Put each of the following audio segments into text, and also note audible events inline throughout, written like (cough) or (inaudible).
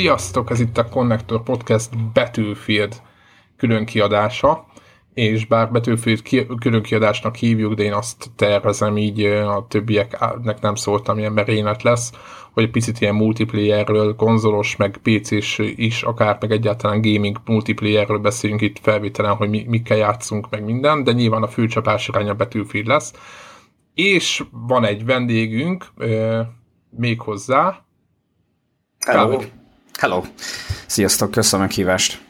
Sziasztok, ez itt a Connector Podcast Battlefield külön kiadása, és bár Battlefield ki, külön kiadásnak hívjuk, de én azt tervezem így, a többieknek nem szóltam, ilyen merénet lesz, hogy picit ilyen multiplayerről, konzolos, meg PC-s is, akár meg egyáltalán gaming multiplayerről beszéljünk itt felvételen, hogy mi, mikkel játszunk, meg minden, de nyilván a főcsapás irány a Battlefield lesz. És van egy vendégünk, még hozzá. Hello. Hello. Sziasztok, köszönöm a kívást.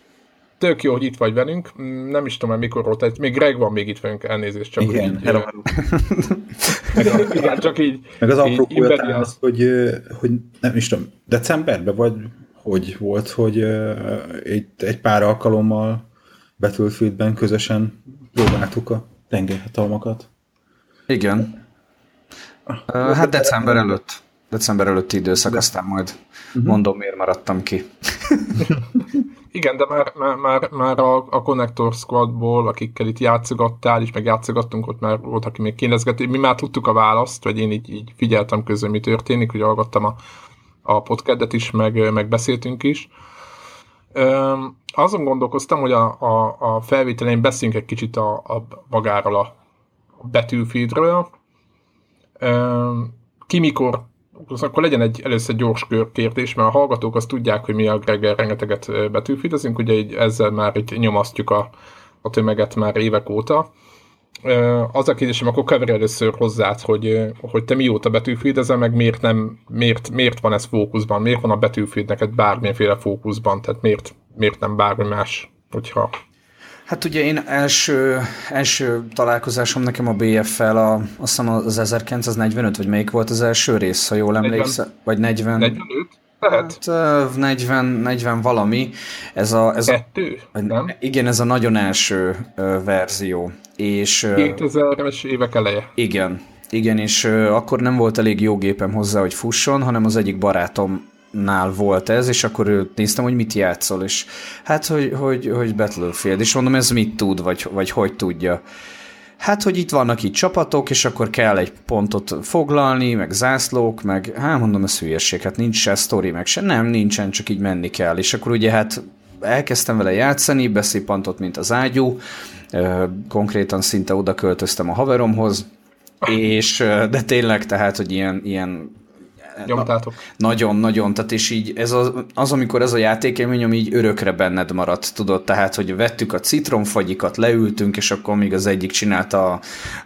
Tök jó, hogy itt vagy velünk. Nem is tudom, mikor volt, még Greg van még itt velünk, elnézést. Csak igen, így, hello, hello. (laughs) igen, csak így. Meg az apró az, hogy, hogy nem is tudom, decemberben vagy hogy volt, hogy egy, egy pár alkalommal Battlefieldben közösen próbáltuk a tengerhatalmakat. Igen. Uh, hát december előtt. December előtti időszak, aztán majd uh-huh. mondom, miért maradtam ki. (laughs) Igen, de már, már, már, már a, a Connector Squadból, akikkel itt játszogattál, és meg játszogattunk, ott már volt, aki még kérdezgett, mi már tudtuk a választ, vagy én így, így figyeltem közben, mi történik, hogy hallgattam a, a podcastet is, meg, meg beszéltünk is. Üm, azon gondolkoztam, hogy a, a, a felvételein beszéljünk egy kicsit a, a magáról a betűfeedről. Üm, ki mikor akkor legyen egy először gyors kérdés, mert a hallgatók azt tudják, hogy mi a Gregger rengeteget betűfidezünk, ugye így ezzel már itt nyomasztjuk a, a tömeget már évek óta. Az a kérdésem, akkor kever először hozzád, hogy, hogy te mióta betűfidezel, meg miért, nem, miért, miért van ez fókuszban, miért van a betűfid neked bármilyenféle fókuszban, tehát miért, miért nem bármi más, hogyha Hát ugye én első, első találkozásom nekem a BF-fel a, azt hiszem az 1945, vagy melyik volt az első rész, ha jól emlékszem, vagy 40. 45? Hát 40, 40 valami. Ez a, ez Kettő? A, nem? Igen, ez a nagyon első verzió. És, uh, 2000-es évek eleje. Igen, igen, és akkor nem volt elég jó gépem hozzá, hogy fusson, hanem az egyik barátom nál volt ez, és akkor őt néztem, hogy mit játszol, és hát, hogy, hogy, hogy Battlefield, és mondom, ez mit tud, vagy, vagy hogy tudja. Hát, hogy itt vannak itt csapatok, és akkor kell egy pontot foglalni, meg zászlók, meg hát mondom, ez hülyeség, hát nincs se sztori, meg se, nem, nincsen, csak így menni kell. És akkor ugye hát elkezdtem vele játszani, beszippantott, mint az ágyú, konkrétan szinte oda költöztem a haveromhoz, és de tényleg, tehát, hogy ilyen, ilyen Nyomtátok. Nagyon-nagyon, tehát és így ez az, az, amikor ez a játékélmény, ami így örökre benned maradt, tudod, tehát, hogy vettük a citromfagyikat, leültünk, és akkor még az egyik csinálta a,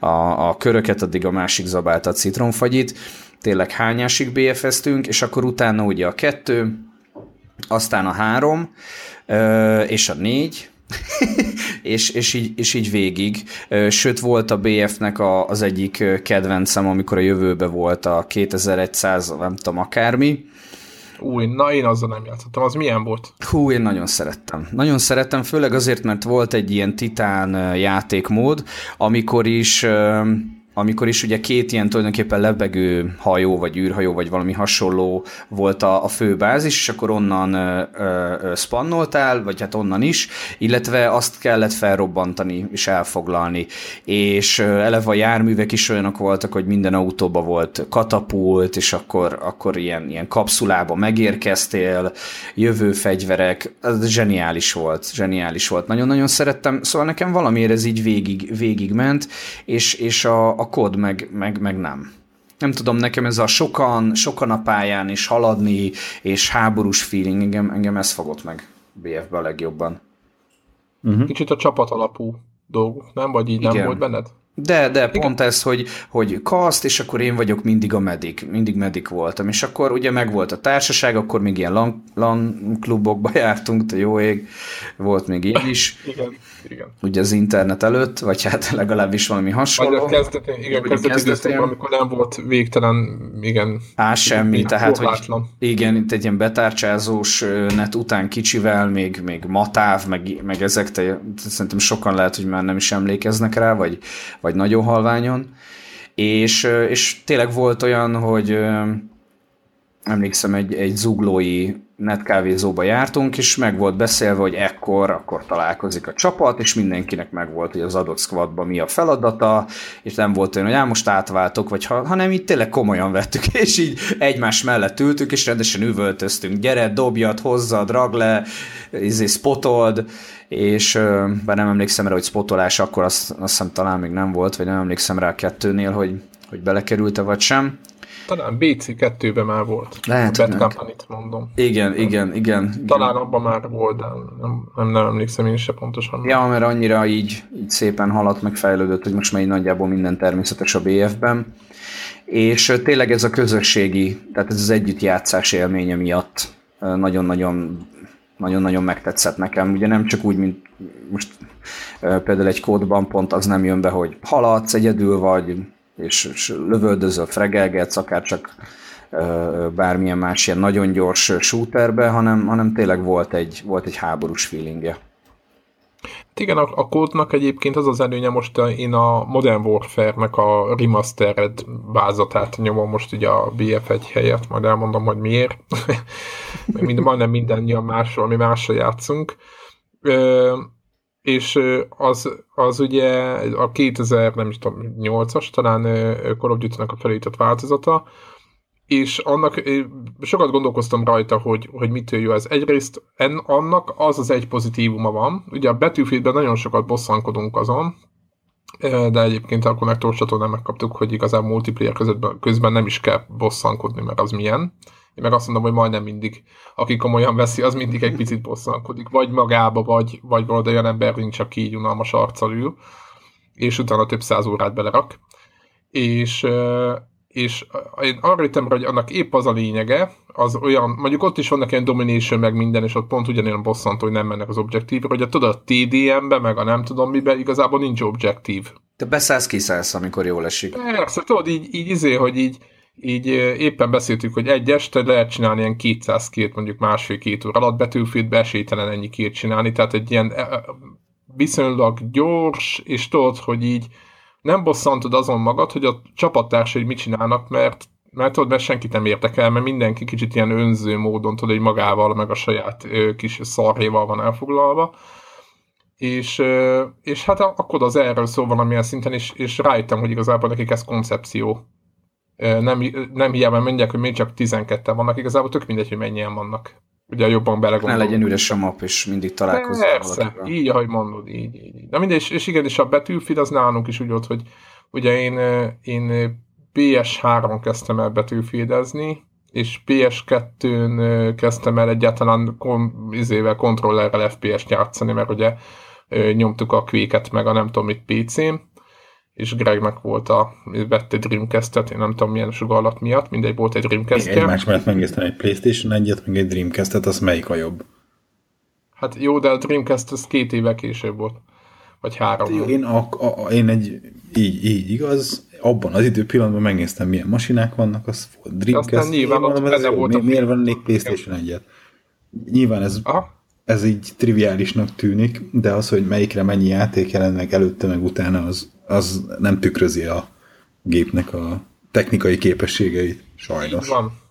a, a köröket, addig a másik zabálta a citromfagyit, tényleg hányásig BFS-tünk, és akkor utána ugye a kettő, aztán a három, és a négy, (laughs) és, és, így, és így végig. Sőt, volt a BF-nek a, az egyik kedvencem, amikor a jövőbe volt a 2100, nem tudom, akármi. Új, na én azzal nem játszottam, az milyen volt? Hú, én nagyon szerettem. Nagyon szerettem, főleg azért, mert volt egy ilyen titán játékmód, amikor is amikor is ugye két ilyen tulajdonképpen lebegő hajó, vagy űrhajó, vagy valami hasonló volt a, a fő bázis, és akkor onnan ö, ö, spannoltál, vagy hát onnan is, illetve azt kellett felrobbantani és elfoglalni. És ö, eleve a járművek is olyanok voltak, hogy minden autóba volt katapult, és akkor, akkor ilyen, ilyen kapszulába megérkeztél, jövő fegyverek, ez zseniális volt, zseniális volt. Nagyon-nagyon szerettem, szóval nekem valamiért ez így végig, végig ment, és, és a a kod meg, meg, meg nem. Nem tudom, nekem ez a sokan, sokan a pályán és haladni, és háborús feeling, engem, engem ez fogott meg BF-be a legjobban. Uh-huh. Kicsit a csapat alapú dolgok, nem? Vagy így Igen. nem volt benned? De, de Igen. pont ez, hogy, hogy kaszt, és akkor én vagyok mindig a medik, mindig medik voltam, és akkor ugye meg volt a társaság, akkor még ilyen LAN, LAN klubokba (laughs) jártunk, de jó ég, volt még én is. (laughs) Igen, igen. Ugye az internet előtt, vagy hát legalábbis valami hasonló. Vagy kezdetén, igen, kezdetén, kezdetén amikor nem volt végtelen, igen. Á, semmi, tehát, hogy igen, itt egy ilyen betárcsázós net után kicsivel, még, még matáv, meg, meg ezek, te, szerintem sokan lehet, hogy már nem is emlékeznek rá, vagy, vagy nagyon halványon, és, és tényleg volt olyan, hogy emlékszem egy, egy zuglói netkávézóba jártunk, és meg volt beszélve, hogy ekkor, akkor találkozik a csapat, és mindenkinek meg volt, hogy az adott squadba mi a feladata, és nem volt olyan, hogy á, most átváltok, vagy ha, hanem így tényleg komolyan vettük, (laughs) és így egymás mellett ültünk, és rendesen üvöltöztünk, gyere, dobjad, hozzad, rag le, izé, spotold, és bár nem emlékszem rá, hogy spotolás akkor azt, azt hiszem talán még nem volt, vagy nem emlékszem rá a kettőnél, hogy, hogy belekerült-e vagy sem. Talán BC2-ben már volt. Lehet, Bad company mondom. Igen, igen, igen. Talán igen. abban már volt, de nem, nem, nem emlékszem én se pontosan. Ja, mert annyira így, így szépen haladt, meg fejlődött, hogy most már így nagyjából minden természetes a BF-ben. És tényleg ez a közösségi, tehát ez az együttjátszás élménye miatt nagyon-nagyon nagyon-nagyon megtetszett nekem. Ugye nem csak úgy, mint most például egy kódban pont az nem jön be, hogy haladsz, egyedül vagy, és, és lövöldözöl, fregelgetsz, akár csak bármilyen más ilyen nagyon gyors shooterbe, hanem, hanem tényleg volt egy, volt egy háborús feelingje. Hát igen, a, kódnak egyébként az az előnye, most én a Modern Warfare-nek a remastered vázatát nyomom most ugye a BF1 helyett, majd elmondom, hogy miért. (laughs) Mind, majdnem mindannyian másról, mi másra játszunk. És az, az ugye a 2000, nem is tudom, 8-as talán Call of Duty-nak a felújított változata, és annak sokat gondolkoztam rajta, hogy, hogy mitől jó ez. Egyrészt en, annak az az egy pozitívuma van. Ugye a Battlefieldben nagyon sokat bosszankodunk azon, de egyébként a Connector csatornán megkaptuk, hogy igazán multiplayer közben, közben nem is kell bosszankodni, mert az milyen. Én meg azt mondom, hogy majdnem mindig, aki komolyan veszi, az mindig egy picit bosszankodik. Vagy magába, vagy, vagy valami olyan ember nincs, aki így unalmas arccal ül, és utána több száz órát belerak. És és én arra jöttem hogy annak épp az a lényege, az olyan, mondjuk ott is vannak ilyen domination meg minden, és ott pont ugyanilyen bosszantó, hogy nem mennek az objektívre, hogy a tudod, a TDM-be, meg a nem tudom mibe, igazából nincs objektív. Te beszállsz, kiszállsz, amikor jól esik. Persze, tudod, így, így izé, hogy így, így éppen beszéltük, hogy egy este lehet csinálni ilyen 200 két, mondjuk másfél-két óra alatt betűfit, esélytelen ennyi két csinálni, tehát egy ilyen viszonylag gyors, és tudod, hogy így nem bosszantod azon magad, hogy a csapattársai mit csinálnak, mert mert tudod, mert senkit nem érdekel, mert mindenki kicsit ilyen önző módon, tudod, hogy magával, meg a saját ö, kis szarjéval van elfoglalva. És, ö, és hát akkor az erről szól valamilyen szinten, és, és rájöttem, hogy igazából nekik ez koncepció. Nem, nem hiába mondják, hogy még csak 12-en vannak, igazából tök mindegy, hogy mennyien vannak ugye jobban belegondolunk. Ne legyen üres a map, és mindig találkozzunk Persze, így, ahogy mondod, így, így. így. Na mindegy, és, és igen, és a Battlefield az nálunk is úgy volt, hogy ugye én, én PS3-on kezdtem el Battlefieldezni, és PS2-n kezdtem el egyáltalán kon, izével, kontrollerrel FPS-t játszani, mert ugye nyomtuk a quake meg a nem tudom mit PC-n, és Gregnek volt a, vette Dreamcast-et, én nem tudom milyen sugallat miatt, mindegy volt egy dreamcast Én egymás mellett megnéztem egy Playstation egyet, meg egy Dreamcast-et, az melyik a jobb? Hát jó, de a Dreamcast az két éve később volt. Vagy három. Hát, én, a, a, én egy, így, így igaz, abban az időpillanatban megnéztem, milyen masinák vannak, az volt Dreamcast. nyilván ott mondom, ez volt mi, miért van egy Playstation egyet? Nyilván ez, Aha. ez így triviálisnak tűnik, de az, hogy melyikre mennyi játék jelent meg előtte, meg utána, az, az nem tükrözi a gépnek a technikai képességeit, sajnos. Van.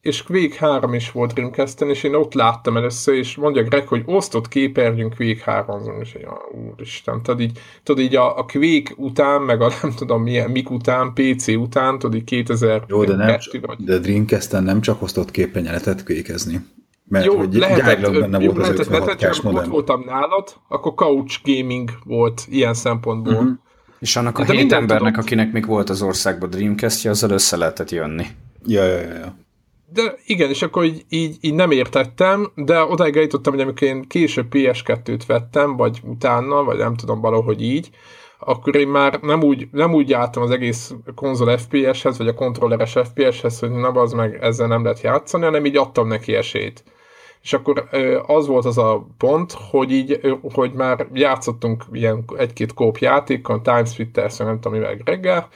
És Quake 3 is volt dreamcast és én ott láttam először, és mondja Greg, hogy osztott képernyőn Quake 3 és ja, úristen, tudod így, tudod így a, a Quake után, meg a nem tudom milyen, mik után, PC után, tudod így 2000 Jó, de, nem, vagy. de dreamcast nem csak osztott képen lehetett kvékezni. Mert jó, hogy lehetett, benne jó, volt az lehetett, lehetett, ott voltam nálad, akkor couch gaming volt ilyen szempontból. Uh-huh. És annak a de hét embernek, tudom. akinek még volt az országban Dreamcast-je, azzal össze lehetett jönni. Ja, ja, ja. ja. De igen, és akkor így, így, így nem értettem, de odáig eljutottam, hogy amikor én később PS2-t vettem, vagy utána, vagy nem tudom, valahogy így, akkor én már nem úgy, nem úgy jártam az egész konzol FPS-hez, vagy a kontrolleres FPS-hez, hogy na az meg ezzel nem lehet játszani, hanem így adtam neki esélyt és akkor az volt az a pont, hogy így, hogy már játszottunk ilyen egy-két kóp játékon, Timesplitters, nem tudom, mivel reggel,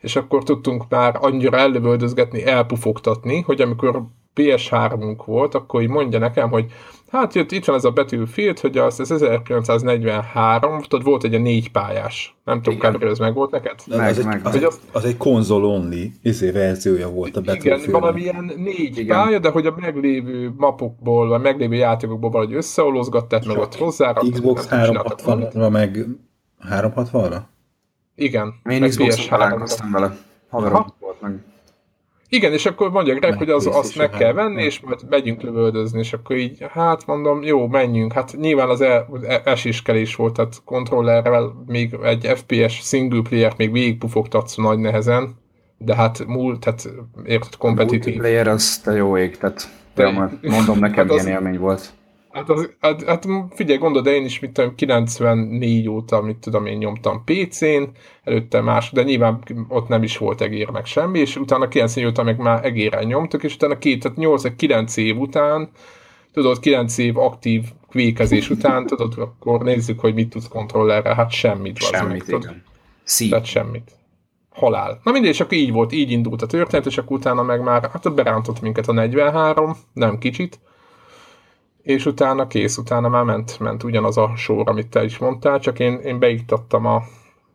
és akkor tudtunk már annyira ellövöldözgetni, elpufogtatni, hogy amikor PS3-unk volt, akkor így mondja nekem, hogy hát jött, itt van ez a Battlefield, hogy az, az 1943, tudod, volt egy a négy pályás. Nem tudom, Kár, ez meg volt neked? Meg, az, meg, egy, az, az, egy konzol only izé verziója volt a Battlefield. Igen, valamilyen négy igen. pálya, de hogy a meglévő mapokból, vagy meglévő játékokból valahogy összeolózgatták, meg ott hozzá. Xbox 360-ra, meg 360-ra? Igen. Én Xbox-ra vele. Haverom volt meg. Igen, és akkor mondja Greg, hogy az, azt meg kell venni, és majd megyünk lövöldözni, és akkor így, hát mondom, jó, menjünk. Hát nyilván az, e, is volt, tehát kontrollerrel még egy FPS single player még végigpufogtatsz nagy nehezen, de hát múlt, tehát érted, kompetitív. Multiplayer az te jó ég, tehát de, mondom, nekem (laughs) hát az, ilyen élmény volt. Hát, az, hát, hát figyelj, gondolod, de én is mit tudom, 94 óta, mit tudom, én nyomtam PC-n, előtte más, de nyilván ott nem is volt egér meg semmi, és utána 94 óta meg már egéren nyomtuk, és utána két, tehát 8-9 év után, tudod, 9 év aktív kvékezés után, (laughs) tudod, akkor nézzük, hogy mit tudsz kontrollerre, hát semmit. Semmit, meg, igen. Tehát semmit. Halál. Na mindegy, és akkor így volt, így indult a történet, és akkor utána meg már, hát berántott minket a 43, nem kicsit, és utána kész, utána már ment, ment ugyanaz a sor, amit te is mondtál, csak én, én beiktattam a,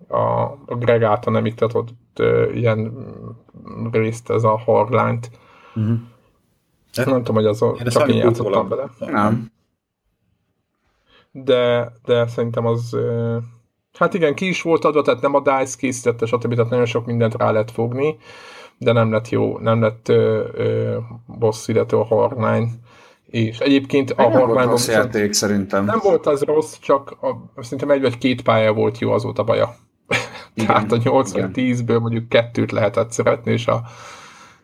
a, a Greg által nem iktatott uh, ilyen részt, ez a Hardline-t. Uh-huh. Nem tudom, hogy az a, csak én játszottam bele. Nem. De, de szerintem az uh, hát igen, ki is volt adva, tehát nem a DICE készítette, stb. Tehát nagyon sok mindent rá lehet fogni, de nem lett jó, nem lett uh, uh, boss, illetve a Hardline és egyébként a volt rossz játék szerintem. Nem volt az rossz, csak a, szerintem egy vagy két pálya volt jó, az volt a baja. (laughs) Igen, Tehát a 8 vagy 10-ből mondjuk kettőt lehetett szeretni, és a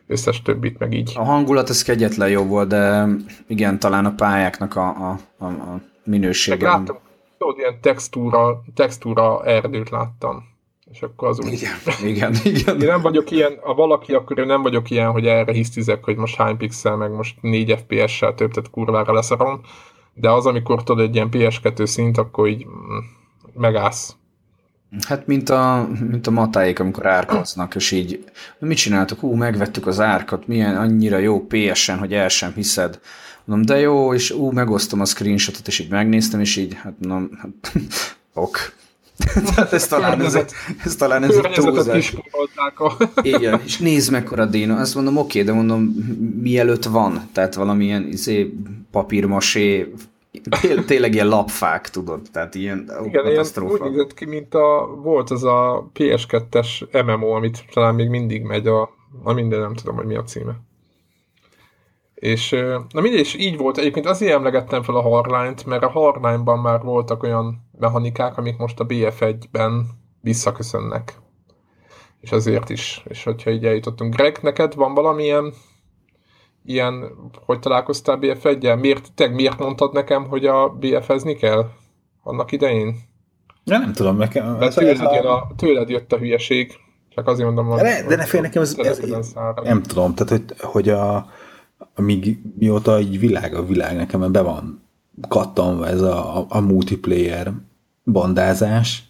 összes többit meg így. A hangulat ez kegyetlen jó volt, de igen, talán a pályáknak a, a, a, a minősége. Meg láttam, tudod, ilyen textúra, textúra erdőt láttam és akkor az úgy... Igen, igen, igen. Én nem vagyok ilyen, a valaki, akkor én nem vagyok ilyen, hogy erre hisztizek, hogy most hány pixel, meg most 4 FPS-sel több, tehát kurvára leszarom, de az, amikor tudod egy ilyen PS2 szint, akkor így mm, megállsz. Hát mint a, mint a matáik, amikor árkoznak, és így mit csináltok? Ú, megvettük az árkat, milyen annyira jó PS-en, hogy el sem hiszed. Mondom, de jó, és ú, megosztom a screenshotot, és így megnéztem, és így, hát mondom, (laughs) ok. (laughs) Tehát ez talán ez, egy, ez talán ez egy túlzás. (laughs) Igen, és nézd mekkora déna. Azt mondom, oké, de mondom, mielőtt van. Tehát valamilyen izé, papírmasé, tényleg ilyen lapfák, tudod, tehát ilyen Igen, ilyen úgy nézett ki, mint a, volt az a PS2-es MMO, amit talán még mindig megy a, a minden nem tudom, hogy mi a címe. És na mindegy, és így volt. Egyébként azért emlegettem fel a Hardline-t, mert a Hardline-ban már voltak olyan mechanikák, amik most a BF1-ben visszaköszönnek. És azért is. És hogyha így eljutottunk. Greg, neked van valamilyen ilyen, hogy találkoztál bf 1 Miért, te miért mondtad nekem, hogy a BF-ezni kell annak idején? Ja, nem tudom, nekem... De tőled, a... a, tőled jött a hülyeség. Csak azért mondom, de, ne, de ne fél, nekem ez, ez, ez nem tudom, tehát hogy, hogy a, amíg mióta így világ a világ nekem be van kattanva ez a, a multiplayer bandázás,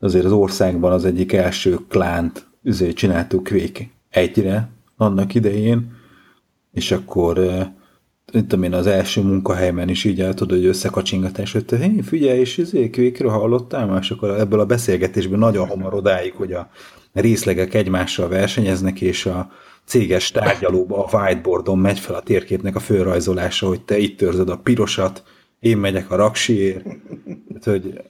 azért az országban az egyik első klánt azért csináltuk Quake egyre annak idején, és akkor tudom én az első munkahelyben is így el tudod, hogy összekacsingatás, hogy te hé, figyelj, és izé, Quake-ről hallottál? És akkor ebből a beszélgetésből nagyon hamar odáig, hogy a részlegek egymással versenyeznek, és a céges tárgyalóba a whiteboardon megy fel a térképnek a fölrajzolása, hogy te itt törzöd a pirosat, én megyek a raksiért. Hogy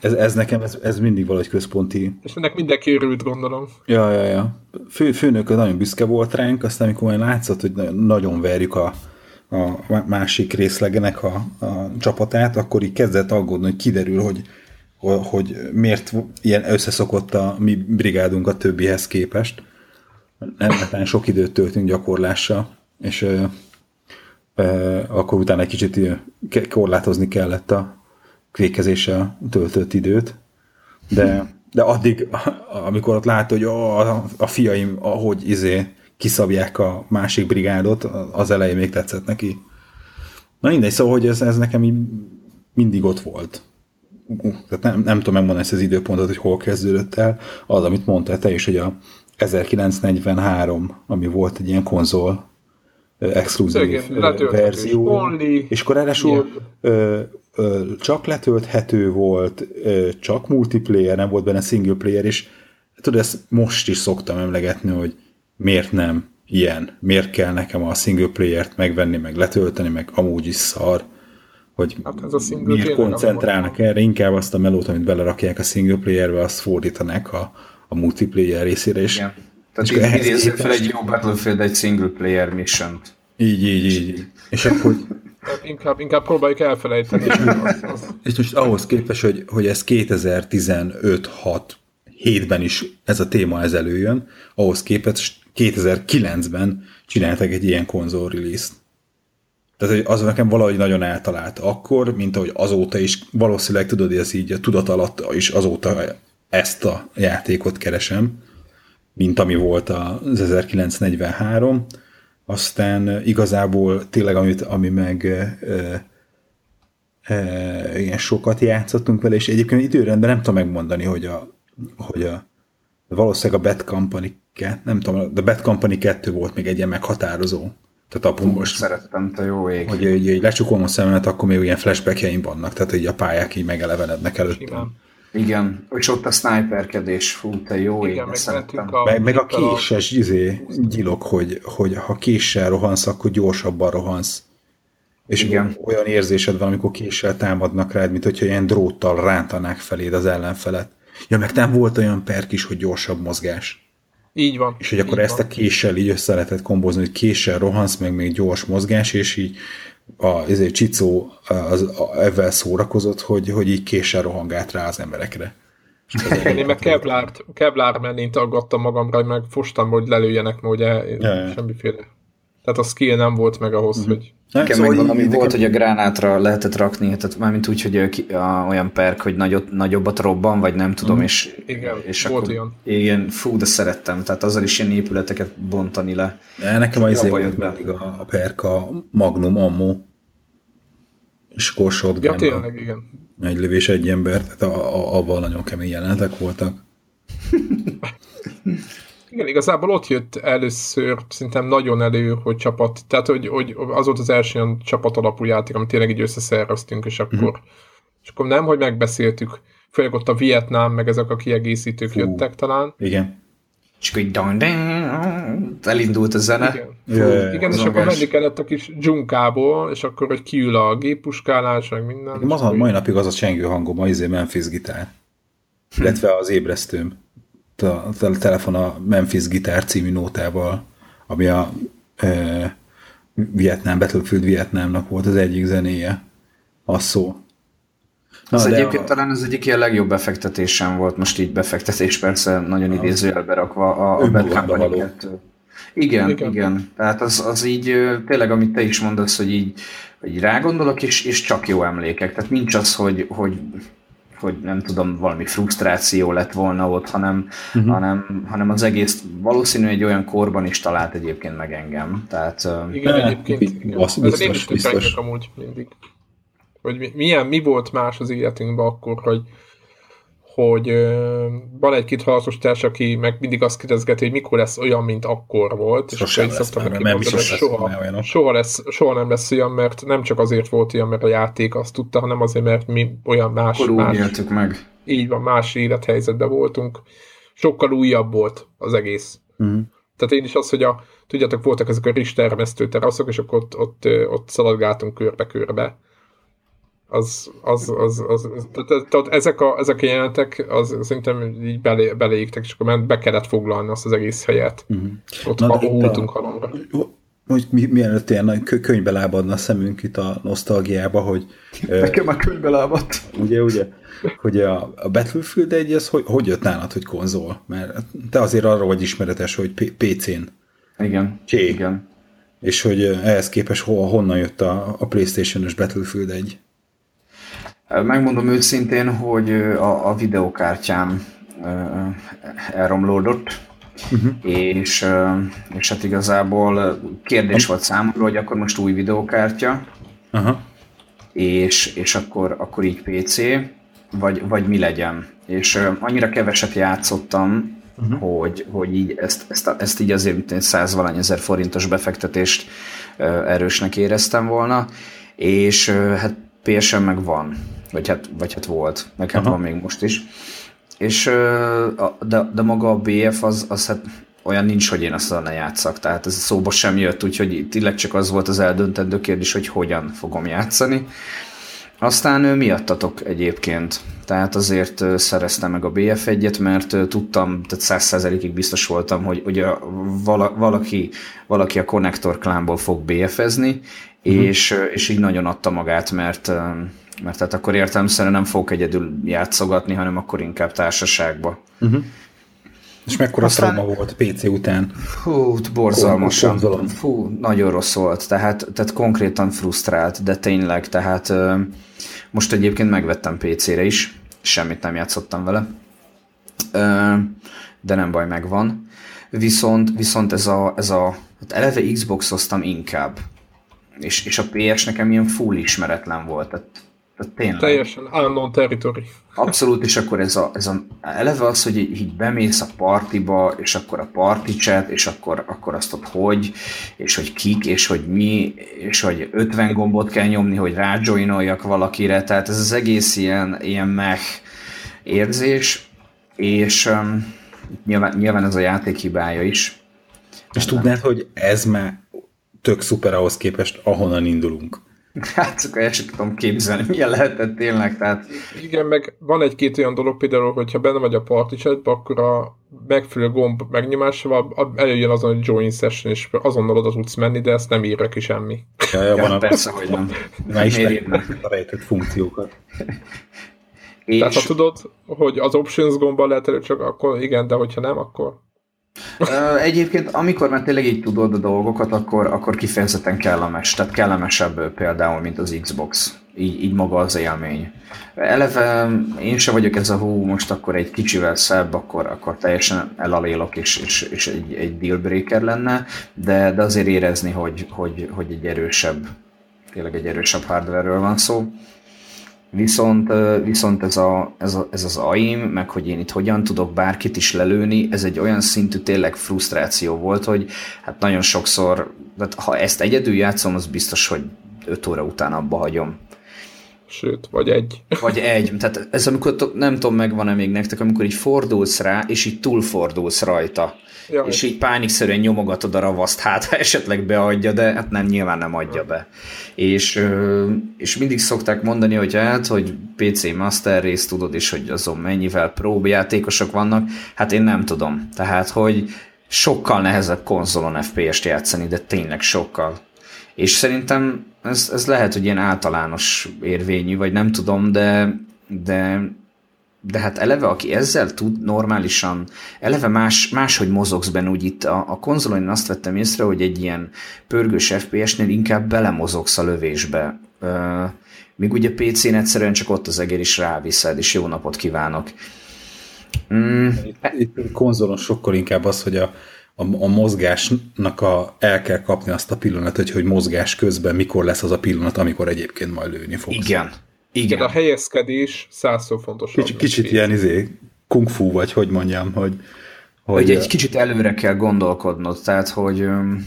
ez, ez nekem, ez, ez mindig valahogy központi. És ennek mindenki örült, gondolom. Ja, ja, ja. Fő, főnök nagyon büszke volt ránk, aztán amikor majd látszott, hogy nagyon verjük a, a másik részlegenek a, a csapatát, akkor így kezdett aggódni, hogy kiderül, hogy, hogy miért ilyen összeszokott a mi brigádunk a többihez képest. Nem sok időt töltünk gyakorlással, és ö, ö, akkor utána egy kicsit korlátozni kellett a, kvékezéssel töltött időt, de, de addig, amikor ott lát, hogy a, a fiaim, ahogy izé kiszabják a másik brigádot, az elején még tetszett neki. Na mindegy, szóval, hogy ez, ez nekem így mindig ott volt. Uh, tehát nem, nem tudom megmondani ezt az időpontot, hogy hol kezdődött el. Az, amit mondtál te is, hogy a 1943, ami volt egy ilyen konzol exkluzív verzió. Only. És akkor ráadásul ö, csak letölthető volt, csak multiplayer, nem volt benne single player, és tudod, ezt most is szoktam emlegetni, hogy miért nem ilyen, miért kell nekem a single player-t megvenni, meg letölteni, meg amúgy is szar, hogy hát ez a miért koncentrálnak erre, inkább azt a melót, amit belerakják a single player-be, azt fordítanak a, a multiplayer részére, és Igen. Tehát így idézzük fel egy jó Battlefield, egy single player mission -t. Így, így, így. És akkor... Hát inkább, inkább próbáljuk elfelejteni. (laughs) és most ahhoz képest, hogy, hogy ez 2015-6 hétben is ez a téma ez előjön, ahhoz képest 2009-ben csináltak egy ilyen konzol release-t. Tehát az nekem valahogy nagyon eltalált akkor, mint ahogy azóta is, valószínűleg tudod, hogy ez így a tudat alatt is azóta ezt a játékot keresem, mint ami volt az 1943. Aztán igazából tényleg, amit, ami meg e, e, ilyen sokat játszottunk vele, és egyébként időrendben nem tudom megmondani, hogy a, hogy a valószínűleg a Bad Company nem tudom, de Bad Company 2 volt még egy ilyen meghatározó. Tehát apu most... Szerettem, te jó ég. Hogy így, így lecsukolom a szememet, akkor még ilyen flashbackjeim vannak, tehát így a pályák így megelevenednek előttem. Igen, és ott a sniperkedés, fú, te jó Igen, meg, szerettem. A meg, meg a késes izé, gyilok, hogy, hogy ha késsel rohansz, akkor gyorsabban rohansz. És Igen. olyan érzésed van, amikor késsel támadnak rád, mint hogyha ilyen dróttal rántanák feléd az ellenfelet. Ja, meg nem volt olyan perk is, hogy gyorsabb mozgás. Így van. És hogy akkor ezt van. a késsel így össze lehetett kombozni, hogy késsel rohansz, meg még gyors mozgás, és így a ezért Csicó az, a, ezzel szórakozott, hogy, hogy így késsel rohangált rá az emberekre. Igen, (laughs) én meg Kevlárt, Kevlár mellint aggattam magamra, meg fostam, hogy lelőjenek, mert ugye ja, ja. semmiféle. Tehát a skill nem volt meg ahhoz, uh-huh. hogy Nekem szóval meg valami volt, hogy a gránátra lehetett rakni, tehát mármint úgy, hogy a, a, olyan perk, hogy nagyot, nagyobbat robban, vagy nem tudom, mm. és, igen, és volt akkor, olyan. Igen, fú, de szerettem, tehát azzal is ilyen épületeket bontani le. De nekem az jött be. a, a perk a Magnum Ammo, és akkor Ja, tényleg, igen. Egy lövés, egy ember, tehát a, a, abban nagyon kemény jelenetek voltak. (laughs) Igen, igazából ott jött először szerintem nagyon elő, hogy csapat, tehát hogy, hogy az volt az első olyan csapat alapú játék, amit tényleg így összeszerveztünk, és akkor, mm-hmm. és akkor nem, hogy megbeszéltük, főleg ott a Vietnám, meg ezek a kiegészítők Fú, jöttek talán. Igen. És akkor így elindult a zene. Igen, igen és akkor menni kellett a kis dzsunkából, és akkor hogy kiül a géppuskálás, meg minden. Az a mai napig az a csengő hangom, a izé Memphis gitár. Illetve az ébresztőm a telefon a Memphis Guitar című nótával, ami a e, Vietnám, Battlefield Vietnámnak volt az egyik zenéje. Az szó. Na, az egyébként a... talán az egyik ilyen legjobb befektetésem volt, most így befektetés persze nagyon idézőjelbe rakva a, a Bad Company 2. Igen, igen, igen. Tehát az, az így tényleg, amit te is mondasz, hogy így, hogy rágondolok, és, és csak jó emlékek. Tehát nincs az, hogy, hogy hogy nem tudom, valami frusztráció lett volna ott, hanem, uh-huh. hanem, hanem az egész valószínű egy olyan korban is talált egyébként meg engem. Tehát, igen, uh, egyébként igen. Az biztos, biztos. amúgy mindig. Hogy milyen, mi volt más az életünkben akkor, hogy hogy van egy-két harcos társ, aki meg mindig azt kérdezgeti, hogy mikor lesz olyan, mint akkor volt, és akkor így szoktam neki mondani, hogy soha, soha, lesz, soha nem lesz olyan, mert nem csak azért volt olyan, mert a játék azt tudta, hanem azért, mert mi olyan más, akkor más meg. így van, más élethelyzetben voltunk. Sokkal újabb volt az egész. Uh-huh. Tehát én is az, hogy a, tudjátok, voltak ezek a rizs termesztő teraszok, és akkor ott, ott, ott szaladgáltunk körbe-körbe az, az, az, az, az tehát, tehát ezek, a, ezek a jelenetek, az szerintem így belé, beleégtek, és akkor be kellett foglalni azt az egész helyet. Uh-huh. Ott Na, húltunk halomra. Hogy mi, mielőtt ilyen könyvbe lábadna a szemünk itt a nosztalgiába, hogy... Nekem már könyvbe lábadt. Ugye, ugye? Hogy a, a Battlefield egy, ez hogy, hogy jött nálad, hogy konzol? Mert te azért arra vagy ismeretes, hogy PC-n. Igen. Csé. Igen. És hogy ehhez képest hol, honnan jött a, a PlayStation-os Battlefield egy? Megmondom őszintén, hogy a, a videokártyám elromlódott, uh-huh. és, és hát igazából kérdés volt számomra, hogy akkor most új videokártya, uh-huh. és, és akkor, akkor így PC, vagy, vagy mi legyen. És annyira keveset játszottam, uh-huh. hogy, hogy így ezt, ezt, ezt így azért 100 valány ezer forintos befektetést erősnek éreztem volna, és hát PSN meg van, vagy hát, vagy hát volt, meg hát Aha. van még most is. És de, de maga a BF az, az hát olyan nincs, hogy én azt ne játszak, tehát ez szóba sem jött, úgyhogy tényleg csak az volt az eldöntendő kérdés, hogy hogyan fogom játszani. Aztán miattatok egyébként, tehát azért szereztem meg a BF1-et, mert tudtam, tehát száz százalékig biztos voltam, hogy ugye valaki, valaki a Connector klánból fog BF-ezni, uh-huh. és, és így nagyon adta magát, mert mert tehát akkor értelemszerűen nem fogok egyedül játszogatni, hanem akkor inkább társaságba. Uh-huh. És mekkora Aztán... trauma volt PC után? Fú, borzalmasan. Fú, nagyon rossz volt. Tehát, tehát konkrétan frusztrált, de tényleg, tehát most egyébként megvettem PC-re is, semmit nem játszottam vele. De nem baj, megvan. Viszont, viszont ez a, ez a hát eleve Xbox-oztam inkább. És, és a PS nekem ilyen full ismeretlen volt. Tehát Tényleg. Teljesen unknown territory. Abszolút, és akkor ez a, ez a eleve az, hogy így, így bemész a partiba, és akkor a party chat, és akkor, akkor azt ott hogy, és hogy kik, és hogy mi, és hogy 50 gombot kell nyomni, hogy rájoinoljak valakire, tehát ez az egész ilyen, ilyen mech érzés, és um, nyilván, nyilván ez a játék hibája is. És tudnád, hogy ez már tök szuper ahhoz képest, ahonnan indulunk. (laughs) Hát csak el sem tudom képzelni, milyen lehetett tényleg. Tehát... Igen, meg van egy-két olyan dolog, például, hogyha benne vagy a party akkor a megfelelő gomb megnyomásával előjön azon, hogy join session, és azonnal oda tudsz menni, de ezt nem írja ki semmi. Ja, ja, van a... persze, hogy nem. Már ismerjük a rejtett funkciókat. És... Tehát ha tudod, hogy az options gomba lehet elő, csak akkor igen, de hogyha nem, akkor Egyébként, amikor már tényleg így tudod a dolgokat, akkor, akkor kifejezetten kellemes, tehát kellemesebb például, mint az Xbox. Így, így maga az élmény. Eleve én se vagyok ez a hú, most akkor egy kicsivel szebb, akkor, akkor teljesen elalélok, és, és, és egy, egy dealbreaker lenne, de, de azért érezni, hogy, hogy, hogy egy erősebb, tényleg egy erősebb hardware-ről van szó. Viszont, viszont ez, a, ez, a, ez az AIM, meg hogy én itt hogyan tudok bárkit is lelőni, ez egy olyan szintű tényleg frusztráció volt, hogy hát nagyon sokszor, tehát ha ezt egyedül játszom, az biztos, hogy 5 óra után abba hagyom. Sőt, vagy egy. (laughs) Vagy egy. Tehát ez amikor, nem tudom, megvan-e még nektek, amikor így fordulsz rá, és így túlfordulsz rajta. Jaj. És így pánikszerűen nyomogatod a ravaszt, hát ha esetleg beadja, de hát nem, nyilván nem adja be. És, és mindig szokták mondani, hogy hát, hogy PC Master Race tudod is, hogy azon mennyivel próbjátékosok vannak, hát én nem tudom. Tehát, hogy sokkal nehezebb konzolon FPS-t játszani, de tényleg sokkal. És szerintem ez, ez lehet, hogy ilyen általános érvényű, vagy nem tudom, de, de de hát eleve, aki ezzel tud normálisan, eleve más, máshogy mozogsz benne, úgy itt a, a konzolon én azt vettem észre, hogy egy ilyen pörgős FPS-nél inkább belemozogsz a lövésbe. Uh, míg ugye PC-n egyszerűen csak ott az egér is ráviszed, és jó napot kívánok. Mm. Itt, itt konzolon sokkal inkább az, hogy a, a, a mozgásnak a, el kell kapni azt a pillanatot, hogy mozgás közben mikor lesz az a pillanat, amikor egyébként majd lőni fogsz. Igen, igen. De a helyezkedés százszor fontosabb. Kicsit, kicsit ilyen izé, kung fu, vagy hogy mondjam, hogy... Hogy, hogy egy kicsit előre kell gondolkodnod, tehát hogy um,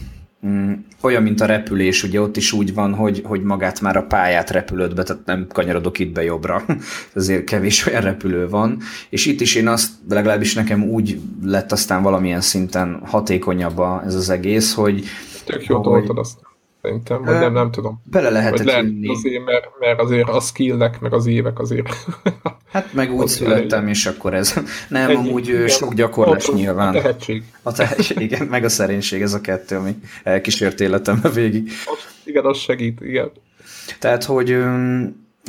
olyan, mint a repülés, ugye ott is úgy van, hogy, hogy magát már a pályát repülöd be, tehát nem kanyarodok itt be jobbra, (laughs) ezért kevés olyan repülő van, és itt is én azt, legalábbis nekem úgy lett aztán valamilyen szinten hatékonyabb ez az egész, hogy... Tök jó hogy, azt szerintem, vagy nem, nem tudom. Bele lehetett lehet azért, mert, mert azért a skillnek, meg az évek azért. Hát meg úgy (laughs) születtem, és akkor ez. Nem, Egy, amúgy igen, sok gyakorlás ott, nyilván. A tehetség. A tehetség, igen, meg a szerénység, ez a kettő, ami elkísért életembe végig. Igen, az segít, igen. Tehát, hogy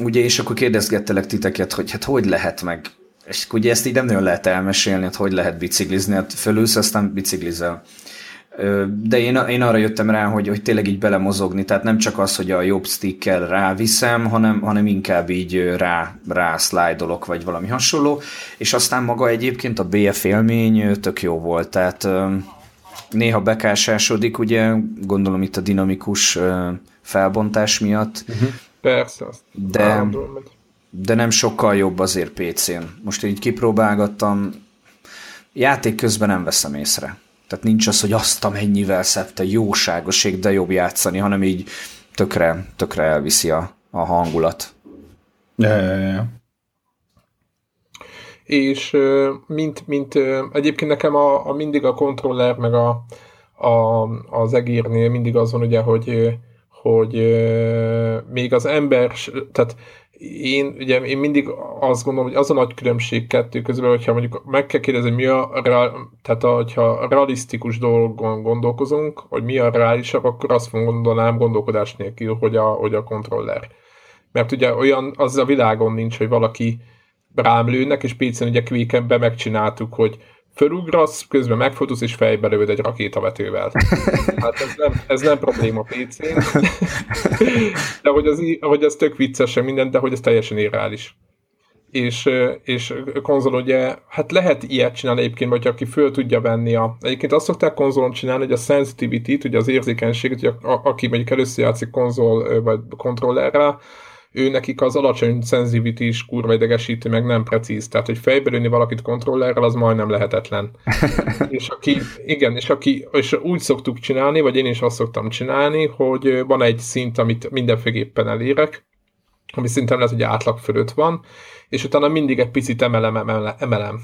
ugye, és akkor kérdezgettelek titeket, hogy hát hogy lehet meg, és ugye ezt így nem nagyon lehet elmesélni, hogy hogy lehet biciklizni, hát fölülsz, aztán biciklizel. De én, én arra jöttem rá, hogy, hogy tényleg így belemozogni, tehát nem csak az, hogy a jobb stickkel ráviszem, hanem, hanem inkább így rá, rá szlájdolok, vagy valami hasonló, és aztán maga egyébként a BF élmény tök jó volt, tehát néha bekásásodik, ugye, gondolom itt a dinamikus felbontás miatt. Uh-huh. Persze, de, de nem sokkal jobb azért PC-n. Most így kipróbálgattam, játék közben nem veszem észre. Tehát nincs az, hogy azt a mennyivel szebb, te jóságoség, de jobb játszani, hanem így tökre, tökre elviszi a, a hangulat. Ja, ja, ja. És mint, mint egyébként nekem a, a mindig a kontroller meg a, a, az egérnél mindig az van ugye, hogy, hogy még az ember, tehát én, ugye, én mindig azt gondolom, hogy az a nagy különbség kettő közül, hogyha mondjuk meg kell kérdezni, mi a, tehát a, hogyha realisztikus dolgon gondolkozunk, hogy mi a reálisabb, akkor azt gondolnám gondolkodás nélkül, hogy a, hogy a kontroller. Mert ugye olyan, az a világon nincs, hogy valaki rám lőnek, és PC-n ugye Quakenben megcsináltuk, hogy fölugrasz, közben megfotóz, és fejbe lövöd egy rakétavetővel. Hát ez nem, ez nem probléma PC-n. De hogy az, hogy az tök viccesen minden, de hogy ez teljesen irreális. És, és konzol ugye, hát lehet ilyet csinálni egyébként, vagy aki föl tudja venni a... Egyébként azt szokták konzolon csinálni, hogy a sensitivity-t, ugye az érzékenységet, hogy a, a, aki mondjuk először játszik konzol vagy kontrollerrel, ő nekik az alacsony sensitivity is kurva idegesítő, meg nem precíz. Tehát, hogy fejbe valakit kontrollerrel, az majdnem lehetetlen. (laughs) és aki, igen, és aki, és úgy szoktuk csinálni, vagy én is azt szoktam csinálni, hogy van egy szint, amit mindenféleképpen elérek, ami szintem lehet, hogy átlag fölött van, és utána mindig egy picit emelem, emelem, emelem.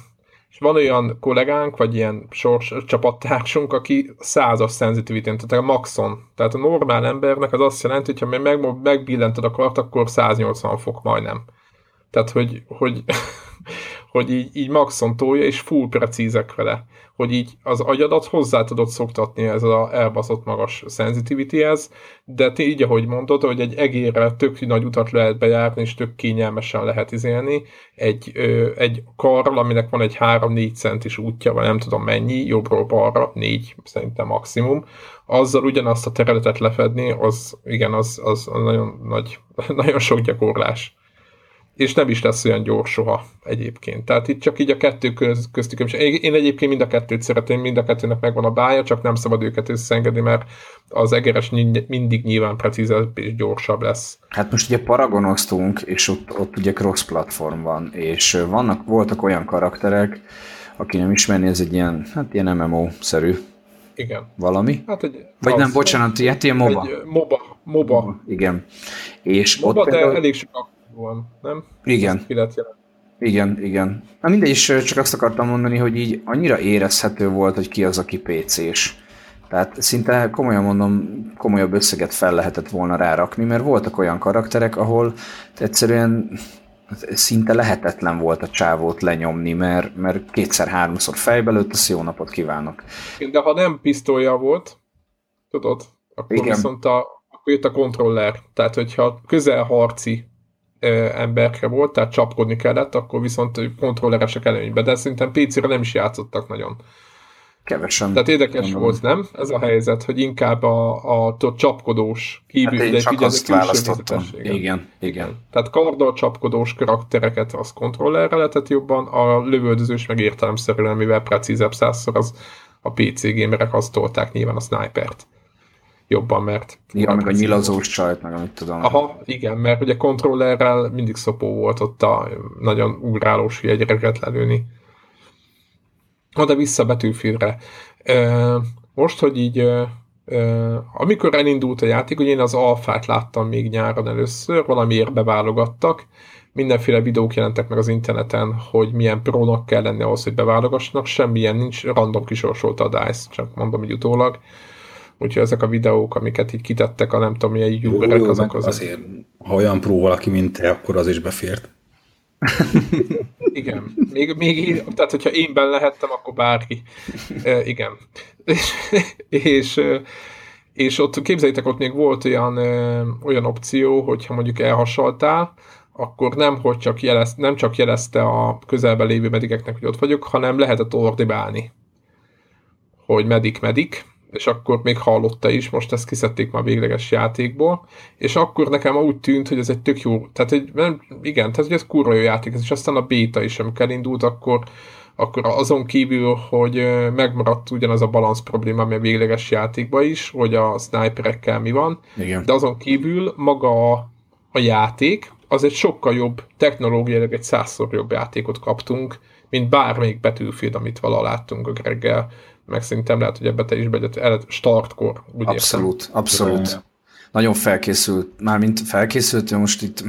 És van olyan kollégánk, vagy ilyen sors csapattársunk, aki százas sensitivity tehát a maxon. Tehát a normál embernek az azt jelenti, hogy ha meg, megbillented a kart, akkor 180 fok majdnem. Tehát, hogy, hogy (laughs) hogy így, így maxon tolja, és full precízek vele. Hogy így az agyadat hozzá tudod szoktatni ez az elbaszott magas sensitivityhez, de te így, ahogy mondod, hogy egy egérrel tök nagy utat lehet bejárni, és tök kényelmesen lehet izélni, egy, ö, egy karral, aminek van egy 3-4 centis útja, vagy nem tudom mennyi, jobbról balra, 4 szerintem maximum, azzal ugyanazt a területet lefedni, az igen, az, az nagyon nagy, (laughs) nagyon sok gyakorlás és nem is lesz olyan gyors soha egyébként. Tehát itt csak így a kettő köz, köztük. Én egyébként mind a kettőt szeretem, mind a kettőnek megvan a bája, csak nem szabad őket összeengedni, mert az egeres mindig nyilván precízebb és gyorsabb lesz. Hát most ugye paragonoztunk, és ott, ott ugye cross platform van, és vannak, voltak olyan karakterek, aki nem ismerni, ez egy ilyen, hát ilyen MMO-szerű igen. Valami? Hát egy, Vagy az, nem, bocsánat, ilyen, ilyen MOBA. Egy MOBA. MOBA. Igen. És MOBA, ott de például... elég sok van, nem? Igen. Igen, igen. Na mindegy, is csak azt akartam mondani, hogy így annyira érezhető volt, hogy ki az, aki PC-s. Tehát szinte komolyan mondom, komolyabb összeget fel lehetett volna rárakni, mert voltak olyan karakterek, ahol egyszerűen szinte lehetetlen volt a csávót lenyomni, mert, mert kétszer-háromszor fejbe lőtt, azt jó napot kívánok. De ha nem pisztolya volt, tudod, akkor Igen. viszont a, akkor jött a kontroller. Tehát, hogyha közelharci emberre volt, tehát csapkodni kellett, akkor viszont kontrolleresek előnybe, de szerintem PC-re nem is játszottak nagyon. Kevesen. Tehát érdekes mondom. volt, nem? Ez a helyzet, hogy inkább a, a, a csapkodós kívül, hát én csak azt választottam. Igen. igen, igen. Tehát karddal csapkodós karaktereket az kontrollerre lehetett jobban, a lövöldözős meg értelemszerűen, mivel precízebb százszor, az a PC gamerek azt tolták nyilván a snipert jobban, mert... Igen, meg a nyilazós csajt, meg amit tudom. Aha, igen, mert ugye kontrollerrel mindig szopó volt ott a nagyon ugrálós hülye gyereket lelőni. Oda vissza Betűfilre. Most, hogy így amikor elindult a játék, ugye én az alfát láttam még nyáron először, valamiért beválogattak, mindenféle videók jelentek meg az interneten, hogy milyen prónak kell lenni ahhoz, hogy beválogassanak, semmilyen nincs, random kisorsolta a DICE, csak mondom így utólag. Úgyhogy ezek a videók, amiket így kitettek a nem tudom milyen youtuberek, azok az... Azért, ha olyan pró valaki, mint te, akkor az is befért. (laughs) igen. Még, még, tehát, hogyha én benne lehettem, akkor bárki. E, igen. és, és, és ott képzeljétek, ott még volt olyan, olyan opció, hogyha mondjuk elhasaltál, akkor nem, hogy csak jelez, nem csak jelezte a közelben lévő medikeknek, hogy ott vagyok, hanem lehetett ordibálni, hogy medik-medik, és akkor még hallotta is, most ezt kiszedték már végleges játékból, és akkor nekem úgy tűnt, hogy ez egy tök jó, tehát egy, nem, igen, tehát hogy ez kurva jó játék, és aztán a béta is, amikor elindult, akkor, akkor azon kívül, hogy megmaradt ugyanaz a balansz probléma, ami a végleges játékban is, hogy a sniperekkel mi van, igen. de azon kívül maga a, a játék, az egy sokkal jobb, technológiailag egy százszor jobb játékot kaptunk, mint bármelyik betűfield, amit vala láttunk a Greggel meg szerintem lehet, hogy ebbe te is begyed, startkor, úgy Abszolút, értem. abszolút. Nagyon felkészült, mármint felkészült, most itt,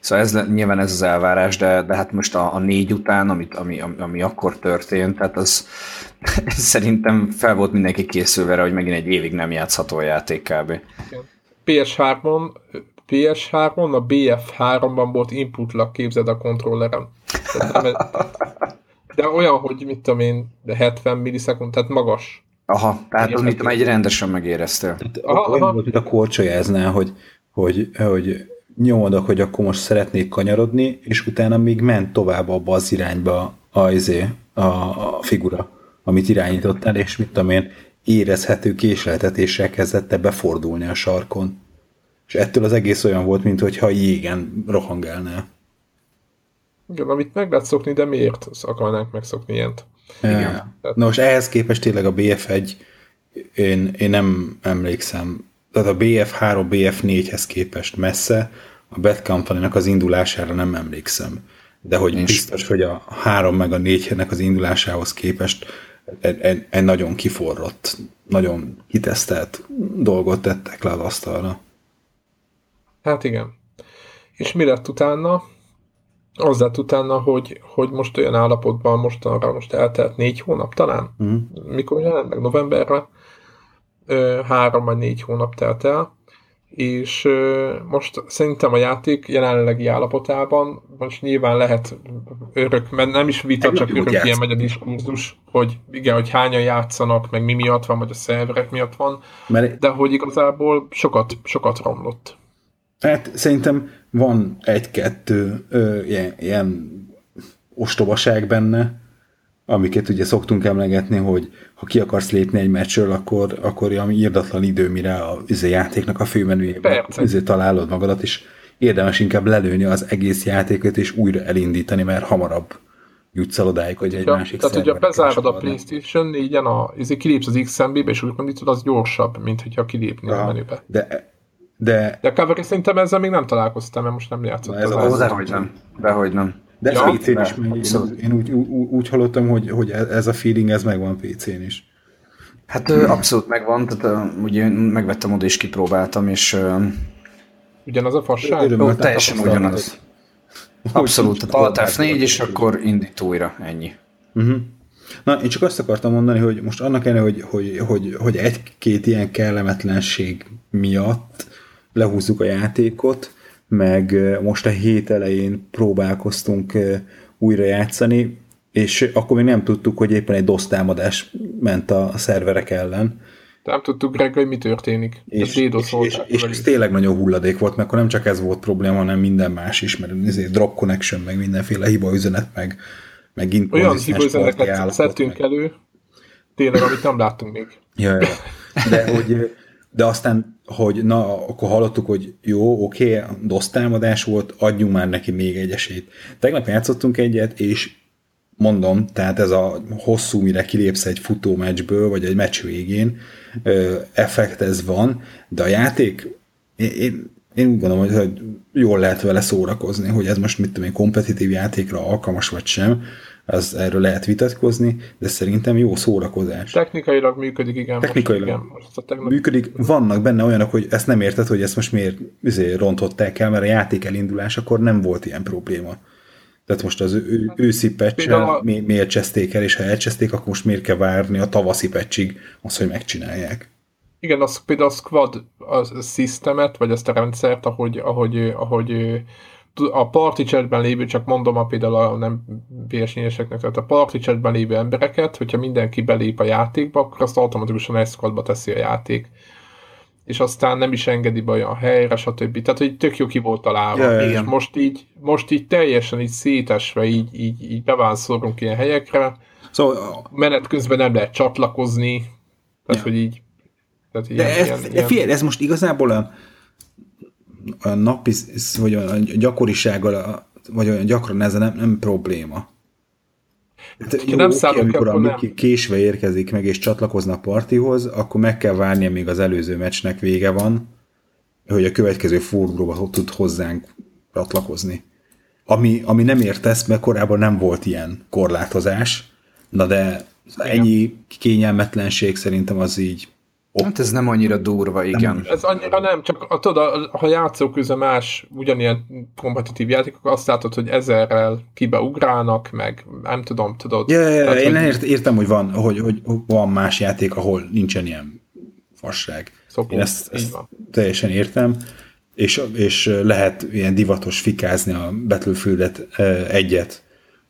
szóval ez, nyilván ez az elvárás, de, de hát most a, a négy után, amit, ami, ami, ami akkor történt, tehát az (laughs) szerintem fel volt mindenki készülve rá, hogy megint egy évig nem játszható a játék kb. PS3-on PS3-on, a BF3-ban volt input lag, képzeld a kontrollerem. De olyan, hogy mit tudom én, de 70 millisekund, tehát magas. Aha, tehát az mit egy rendesen megéreztél. Aha, olyan aha. volt, mint a korcsolyáznál, hogy, hogy, hogy nyomod, hogy akkor most szeretnék kanyarodni, és utána még ment tovább abba az irányba a, izé, a, a figura, amit irányítottál, és mit tudom én, érezhető késleltetéssel kezdette befordulni a sarkon. És ettől az egész olyan volt, mintha jégen rohangálnál. Igen, amit meg lehet szokni, de miért akarnánk megszokni ilyent? Igen. Na most ehhez képest tényleg a BF1 én, én nem emlékszem, tehát a BF3, BF4-hez képest messze, a Bad company az indulására nem emlékszem. De hogy Nincs. biztos, hogy a 3 meg a 4-nek az indulásához képest egy, egy nagyon kiforrott, nagyon kitesztelt dolgot tettek le az asztalra. Hát igen. És mi lett utána? Lett utána, hogy, hogy most olyan állapotban mostanra most eltelt négy hónap talán? Mm. Mikor jelent meg? Novemberre? Ö, három vagy négy hónap telt el. És ö, most szerintem a játék jelenlegi állapotában most nyilván lehet örök, mert nem is vita, csak örök játsz. ilyen megy a diskurzus, hogy igen, hogy hányan játszanak, meg mi miatt van, vagy a szerverek miatt van, mert... de hogy igazából sokat, sokat romlott. Hát szerintem van egy-kettő ilyen, ilyen ostobaság benne, amiket ugye szoktunk emlegetni, hogy ha ki akarsz lépni egy meccsről, akkor, akkor ami írdatlan idő, mire a izé játéknak a főmenüjében izé találod magadat, és érdemes inkább lelőni az egész játékot, és újra elindítani, mert hamarabb jutsz el odáig, hogy egy ja, másik Tehát, hogyha bezárod a Playstation 4-en, a, izé kilépsz az XMB-be, és úgy mondítod, az gyorsabb, mint hogyha kilépnél a menübe. De de... De Cavalry szerintem ezzel még nem találkoztam, mert most nem játszott. Ez az, az dehogy nem. Dehogy nem. De ja, PC-n is megy. Én úgy, úgy, úgy hallottam, hogy, hogy ez a feeling, ez megvan PC-n is. Hát abszolút megvan, tehát ugye megvettem oda és kipróbáltam, és... Ugyanaz a fasság? Ó, teljesen ugyanaz. Abszolút, tehát Alt F4, és akkor indít újra, ennyi. Uh-huh. Na, én csak azt akartam mondani, hogy most annak ellenére, hogy, hogy, hogy, hogy egy-két ilyen kellemetlenség miatt lehúzzuk a játékot, meg most a hét elején próbálkoztunk újra játszani, és akkor még nem tudtuk, hogy éppen egy DOS támadás ment a szerverek ellen. Nem tudtuk, Greg, hogy mi történik. És, és, és, és ez tényleg nagyon hulladék volt, mert akkor nem csak ez volt probléma, hanem minden más is, mert ezért drop connection, meg mindenféle hiba üzenet, meg, meg Olyan hiba üzeneteket szedtünk meg. elő, tényleg, amit nem láttunk még. Ja, ja. De (laughs) hogy de aztán, hogy na, akkor hallottuk, hogy jó, oké, okay, támadás volt, adjunk már neki még egy esélyt. Tegnap játszottunk egyet, és mondom, tehát ez a hosszú, mire kilépsz egy futó meccsből, vagy egy meccs végén, effekt ez van, de a játék, én, én úgy gondolom, hogy jól lehet vele szórakozni, hogy ez most mit tudom én, kompetitív játékra alkalmas vagy sem, az erről lehet vitatkozni, de szerintem jó szórakozás. Technikailag működik, igen. Technikailag most, igen, most a tegnap... működik. Vannak benne olyanok, hogy ezt nem érted, hogy ezt most miért azért rontották el, mert a játék elindulásakor nem volt ilyen probléma. Tehát most az ő, őszi pecsel a... mi, miért cseszték el, és ha elcseszték, akkor most miért kell várni a tavaszi pecsig azt, hogy megcsinálják. Igen, az például a squad a systemet, vagy ezt a rendszert, ahogy, ahogy, ahogy a party chatben lévő, csak mondom a például a nem ps tehát a party chatben lévő embereket, hogyha mindenki belép a játékba, akkor azt automatikusan squadba teszi a játék. És aztán nem is engedi be olyan helyre, stb. Tehát, hogy tök jó ki volt találva. Ja, és most így, most így teljesen így szétesve, így, így, így bevánszolunk ilyen helyekre. Szóval, menet közben nem lehet csatlakozni. Tehát, ja. hogy így tehát ilyen, De ez, ilyen, ilyen... Figyelj, ez most igazából a napi, vagy a gyakorisággal, vagy olyan gyakran ez nem, nem probléma. Hát, jó, nem oké, amikor a nem. késve érkezik meg és csatlakozna a partihoz, akkor meg kell várnia, még az előző meccsnek vége van, hogy a következő fordulóba tud hozzánk csatlakozni. Ami, ami nem értesz, mert korábban nem volt ilyen korlátozás, na de ennyi kényelmetlenség szerintem az így Oh. Hát ez nem annyira durva, igen. Nem, ez annyira nem, csak a, tudod, ha játszók közben más ugyanilyen kompetitív játékok, azt látod, hogy ezerrel kibeugrálnak, meg nem tudom, tudod. Ja, ja, Tehát, én hogy... ért, értem, hogy van, hogy, hogy van más játék, ahol nincsen ilyen fasság. Szopó, én ezt, ezt teljesen értem, és, és lehet ilyen divatos fikázni a Battlefield-et egyet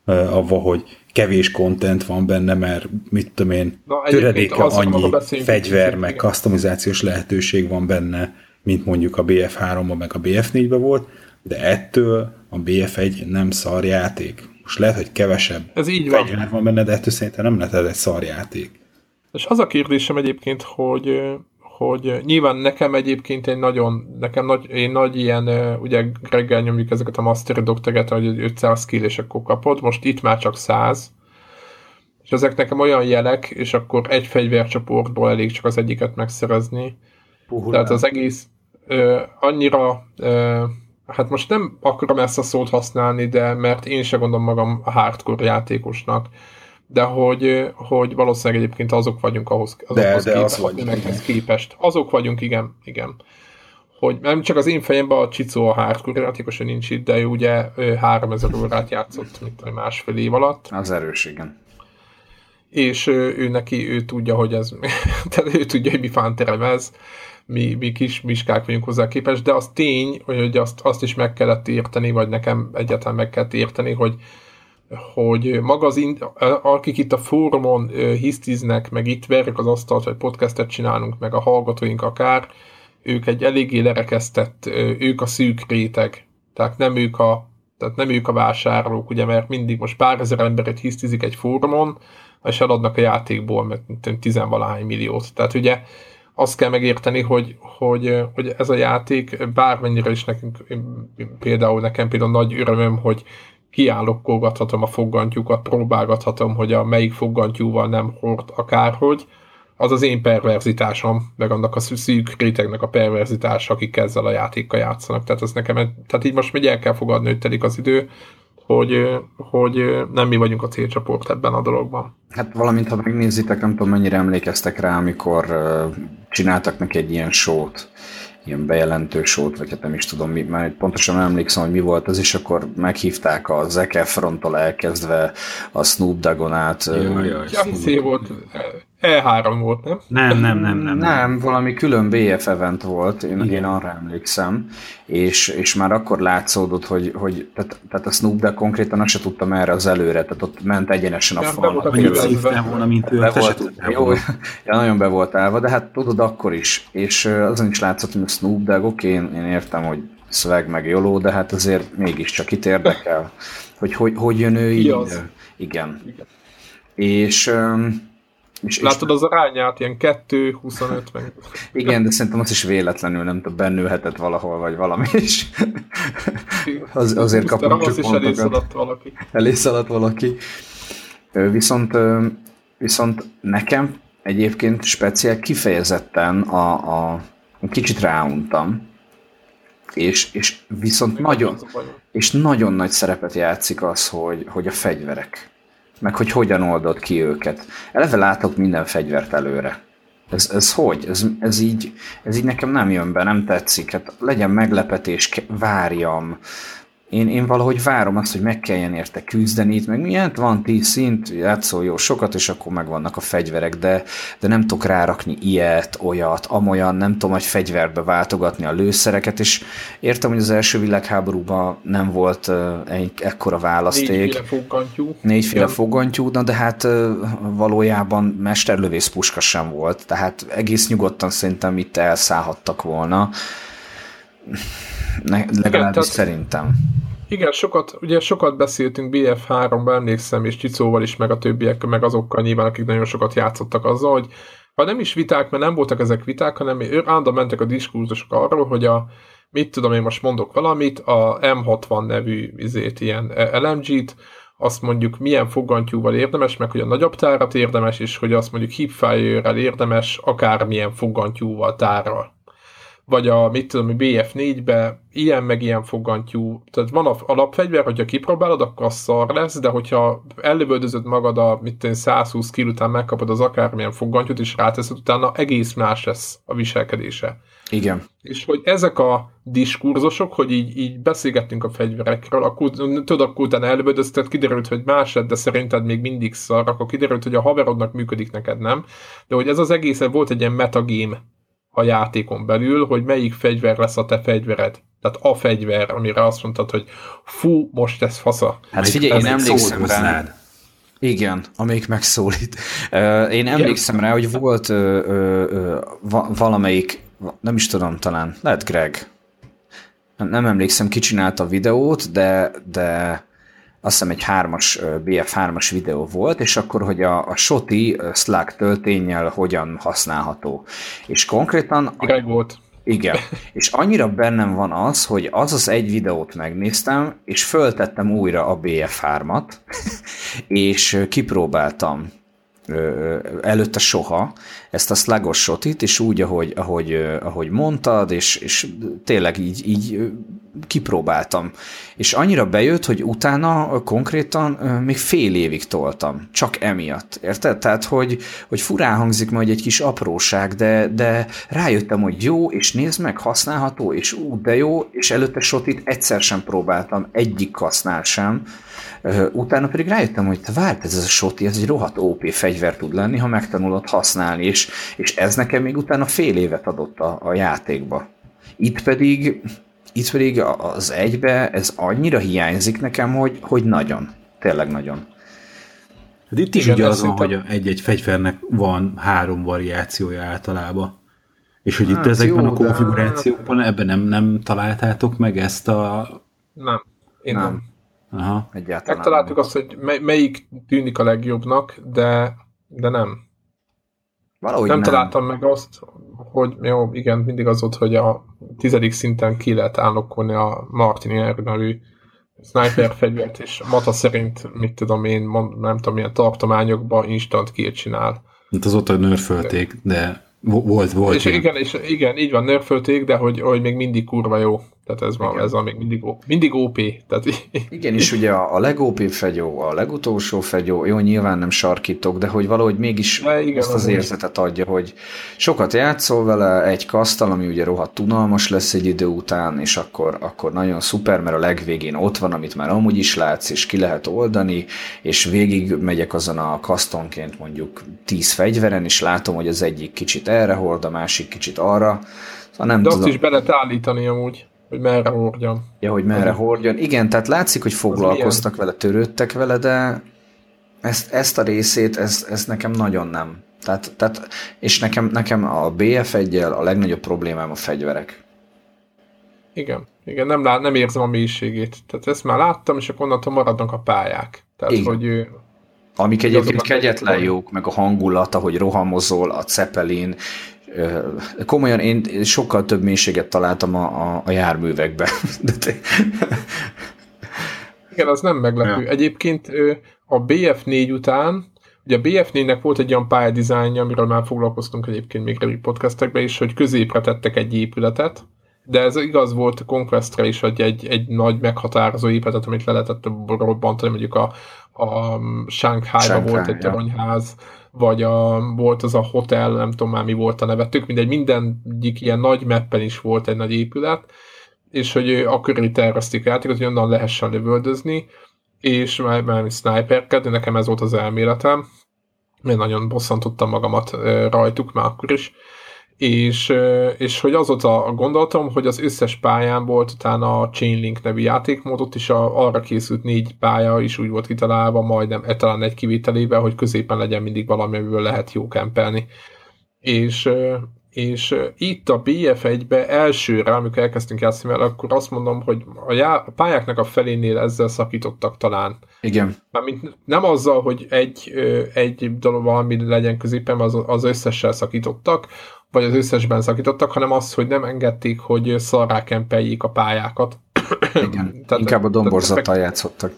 avva, hogy kevés content van benne, mert mit tudom én, Na, töredéke annyi fegyver, meg customizációs lehetőség van benne, mint mondjuk a BF3-ban, meg a BF4-ben volt, de ettől a BF1 nem szar játék. Most lehet, hogy kevesebb Ez így fegyver van. van benne, de ettől szerintem nem lehet ez egy szar játék. És az a kérdésem egyébként, hogy hogy nyilván nekem egyébként egy nagyon, nekem nagy, én nagy ilyen, ugye reggel nyomjuk ezeket a master dokteget, hogy 500 kill, és akkor kapod, most itt már csak 100, és ezek nekem olyan jelek, és akkor egy fegyvercsoportból elég csak az egyiket megszerezni. Puhulán. Tehát az egész ö, annyira, ö, hát most nem akarom ezt a szót használni, de mert én se gondolom magam a hardcore játékosnak, de hogy, hogy valószínűleg egyébként azok vagyunk ahhoz, azokhoz de, de képest, az vagy. képest. Azok vagyunk, igen, igen. Hogy nem csak az én fejemben a Csicó a hardcore játékos, nincs itt, de ugye 3000 órát játszott, mint a másfél év alatt. Az erős, igen. És ő, ő neki, ő tudja, hogy ez, (laughs) tehát ő tudja, hogy mi fánterem ez, mi, mi kis miskák vagyunk hozzá képest, de az tény, hogy azt, azt is meg kellett érteni, vagy nekem egyáltalán meg kellett érteni, hogy hogy maga az, akik itt a fórumon hisztiznek, meg itt verjük az asztalt, vagy podcastet csinálunk, meg a hallgatóink akár, ők egy eléggé lerekesztett, ők a szűk réteg, tehát nem ők a, tehát nem ők a vásárlók, ugye, mert mindig most pár ezer emberet hisztizik egy fórumon, és eladnak a játékból, mert tizenvalahány milliót. Tehát ugye azt kell megérteni, hogy, hogy, hogy ez a játék bármennyire is nekünk, például nekem például nagy örömöm, hogy kiállokkolgathatom a foggantyúkat, próbálgathatom, hogy a melyik foggantyúval nem hord akárhogy, az az én perverzitásom, meg annak a szűk rétegnek a perverzitása, akik ezzel a játékkal játszanak. Tehát, ez nekem, tehát így most még el kell fogadni, hogy telik az idő, hogy, hogy nem mi vagyunk a célcsoport ebben a dologban. Hát valamint, ha megnézitek, nem tudom mennyire emlékeztek rá, amikor csináltak neki egy ilyen sót, ilyen bejelentő sót, vagy hát nem is tudom, mi, mert pontosan nem emlékszem, hogy mi volt az, és akkor meghívták a Zac Efrontól elkezdve a Snoop Doggon át. Jaj, jaj, ja, volt E3 volt, nem? Nem, nem, nem, nem. Nem, valami külön BF event volt, én, én arra emlékszem, és, és már akkor látszódott, hogy, hogy tehát, tehát a Snoop Dogg konkrétan azt se tudtam erre az előre, tehát ott ment egyenesen a falnak. Annyit szívtem volna, mint ő, be volt, jó, (laughs) ja, nagyon be volt állva, de hát tudod akkor is, és azon is látszott, hogy a Snoop Dogg, oké, én, én értem, hogy szöveg meg jóló, de hát azért mégiscsak itt érdekel, hogy hogy, hogy jön ő így. Igen. Igen. És és, Látod és... az arányát, ilyen 2-25 meg. (laughs) Igen, de szerintem az is véletlenül, nem tudom, bennülhetett valahol, vagy valami is. (laughs) az, azért kapunk csak pontokat. Elé szaladt valaki. Elé szaladt valaki. Viszont, viszont nekem egyébként speciál kifejezetten a, a kicsit ráuntam, és, és viszont nagyon, és nagyon nagy szerepet játszik az, hogy, hogy a fegyverek meg hogy hogyan oldod ki őket. Eleve látok minden fegyvert előre. Ez, ez hogy? Ez, ez, így, ez így nekem nem jön be, nem tetszik. Hát legyen meglepetés, várjam, én, én valahogy várom azt, hogy meg kelljen érte küzdeni, itt meg miért van tíz szint, játszol jó sokat, és akkor megvannak a fegyverek, de, de nem tudok rárakni ilyet, olyat, amolyan, nem tudom egy fegyverbe váltogatni a lőszereket, és értem, hogy az első világháborúban nem volt uh, egy ekkora választék. Négyféle fogantyú. Négyféle fogantyú, na de hát uh, valójában mesterlövész puska sem volt, tehát egész nyugodtan szerintem itt elszállhattak volna. Ne, legalábbis Igen, szerintem. Igen, sokat, ugye sokat beszéltünk BF3-ban, emlékszem, és Csicóval is, meg a többiek, meg azokkal nyilván, akik nagyon sokat játszottak azzal, hogy ha nem is viták, mert nem voltak ezek viták, hanem állandóan mentek a diskurzusok arról, hogy a, mit tudom én most mondok valamit, a M60 nevű izét, ilyen LMG-t, azt mondjuk milyen fogantyúval érdemes, meg hogy a nagyobb tárat érdemes, és hogy azt mondjuk hipfire érdemes akármilyen fogantyúval tárral vagy a, mit tudom, a BF4-be ilyen meg ilyen fogantyú, tehát van a alapfegyver, hogyha kipróbálod, akkor az szar lesz, de hogyha ellövöldözöd magad a, mit tudom, 120 kg után megkapod az akármilyen fogantyút, és ráteszed, utána egész más lesz a viselkedése. Igen. És hogy ezek a diskurzusok, hogy így, így beszélgettünk a fegyverekről, akkor tudod, akkor utána előbödözted, kiderült, hogy másod, de szerinted még mindig szar, akkor kiderült, hogy a haverodnak működik neked, nem? De hogy ez az egész volt egy ilyen metagame a játékon belül, hogy melyik fegyver lesz a te fegyvered. Tehát a fegyver, amire azt mondtad, hogy fú, most ez fasza. Hát figyelj, én emlékszem rá. Igen, amelyik megszólít. Uh, én emlékszem rá, hogy volt uh, uh, uh, valamelyik nem is tudom, talán, lehet Greg. Nem emlékszem, ki csinálta a videót, de, de azt hiszem egy hármas, BF3-as videó volt, és akkor, hogy a, a SOTI Slack töltényel hogyan használható. És konkrétan... Greg volt. Igen, (laughs) és annyira bennem van az, hogy az az egy videót megnéztem, és föltettem újra a BF3-at, (laughs) és kipróbáltam előtte soha ezt a slagos shotit, és úgy, ahogy, ahogy, ahogy mondtad, és, és tényleg így, így kipróbáltam. És annyira bejött, hogy utána konkrétan még fél évig toltam. Csak emiatt. Érted? Tehát, hogy, hogy furán hangzik majd egy kis apróság, de, de rájöttem, hogy jó, és nézd meg, használható, és ú, de jó, és előtte shotit egyszer sem próbáltam, egyik kasznál sem Utána pedig rájöttem, hogy te várj, ez a soti, ez egy rohadt OP fegyver tud lenni, ha megtanulod használni, és, és ez nekem még utána fél évet adott a, a játékba. Itt pedig, itt pedig az egybe ez annyira hiányzik nekem, hogy, hogy nagyon. Tényleg nagyon. Hát itt is ugye az van, hogy egy-egy fegyvernek van három variációja általában. És hogy hát, itt ezekben jó, a konfigurációkban de... ebben nem, nem találtátok meg ezt a... Nem, én nem. nem. Aha. Egyáltalán Megtaláltuk azt, hogy mely, melyik tűnik a legjobbnak, de, de nem. Valahogy nem, nem találtam meg azt, hogy jó, igen, mindig az volt, hogy a tizedik szinten ki lehet állokkolni a Martini nevű sniper fegyvert, és Mata szerint, mit tudom én, mond, nem tudom, milyen tartományokban instant kill csinál. Hát az ott a nörfölték, de volt, volt. És igen, és igen, így van, nörfölték, de hogy, hogy még mindig kurva jó. Tehát ez van, ez van még mindig, mindig OP. Tehát... Igen, és ugye a, a legop fegyó, a legutolsó fegyó, jó, nyilván nem sarkítok, de hogy valahogy mégis de igen, azt az, az érzetet adja, hogy sokat játszol vele, egy kasztal, ami ugye rohadt tunalmas lesz egy idő után, és akkor, akkor nagyon szuper, mert a legvégén ott van, amit már amúgy is látsz, és ki lehet oldani, és végig megyek azon a kasztonként mondjuk tíz fegyveren, és látom, hogy az egyik kicsit erre hord, a másik kicsit arra. Szóval nem de tudom. azt is be lehet állítani amúgy. Hogy merre hordjon. Ja, hogy merre hordjon. Igen, tehát látszik, hogy foglalkoztak vele, törődtek vele, de ezt, ezt a részét, ez, ez nekem nagyon nem. Tehát, tehát, és nekem, nekem a bf 1 a legnagyobb problémám a fegyverek. Igen, igen, nem, lát, nem érzem a mélységét. Tehát ezt már láttam, és akkor onnantól maradnak a pályák. Tehát, igen. hogy Amik egyébként kegyetlen jók, meg a hangulat, ahogy rohamozol, a Zeppelin, komolyan én sokkal több mélységet találtam a, a, a járművekbe. (laughs) De te... Igen, az nem meglepő. Ja. Egyébként a BF4 után, ugye a BF4-nek volt egy olyan pályadizájnja, amiről már foglalkoztunk egyébként még régi podcastekben is, hogy középre tettek egy épületet, de ez igaz volt a Conquestre is, hogy egy, egy nagy meghatározó épületet, amit le lehetett robbantani, mondjuk a, a Shanghai-ba volt egy toronyház, ja vagy a, volt az a hotel, nem tudom már mi volt a neve, tök mindegy, mindegyik ilyen nagy meppen is volt egy nagy épület, és hogy a köré tervezték játékot, hogy onnan lehessen lövöldözni, és már, már sniperkedni, nekem ez volt az elméletem, mert nagyon bosszantottam magamat rajtuk már akkor is, és, és hogy az volt a gondolatom, hogy az összes pályán volt utána a Chainlink nevű játékmódot, és a, arra készült négy pálya is úgy volt kitalálva, majdnem e, talán egy kivételével, hogy középen legyen mindig valami, amiből lehet jó kempelni. És, és itt a BF1-be elsőre, amikor elkezdtünk játszani vele, akkor azt mondom, hogy a, já- a pályáknak a felénél ezzel szakítottak talán. Igen. Mármint nem azzal, hogy egy, egy dolog valami legyen középen, az, az összessel szakítottak, vagy az összesben szakítottak, hanem az, hogy nem engedték, hogy szarrá kempeljék a pályákat. Igen, (clears throat) tehát, inkább a domborzattal játszottak.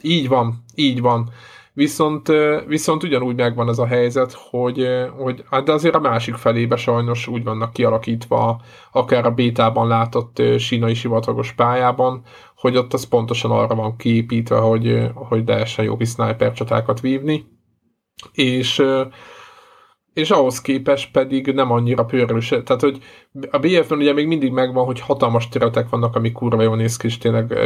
Így van, így van. Viszont, viszont ugyanúgy megvan ez a helyzet, hogy, hogy hát de azért a másik felébe sajnos úgy vannak kialakítva, akár a bétában látott sínai sivatagos pályában, hogy ott az pontosan arra van kiépítve, hogy, hogy lehessen jogi sniper csatákat vívni. És és ahhoz képest pedig nem annyira pörrös. Tehát, hogy a BF-ben ugye még mindig megvan, hogy hatalmas területek vannak, ami kurva jól néz ki, és tényleg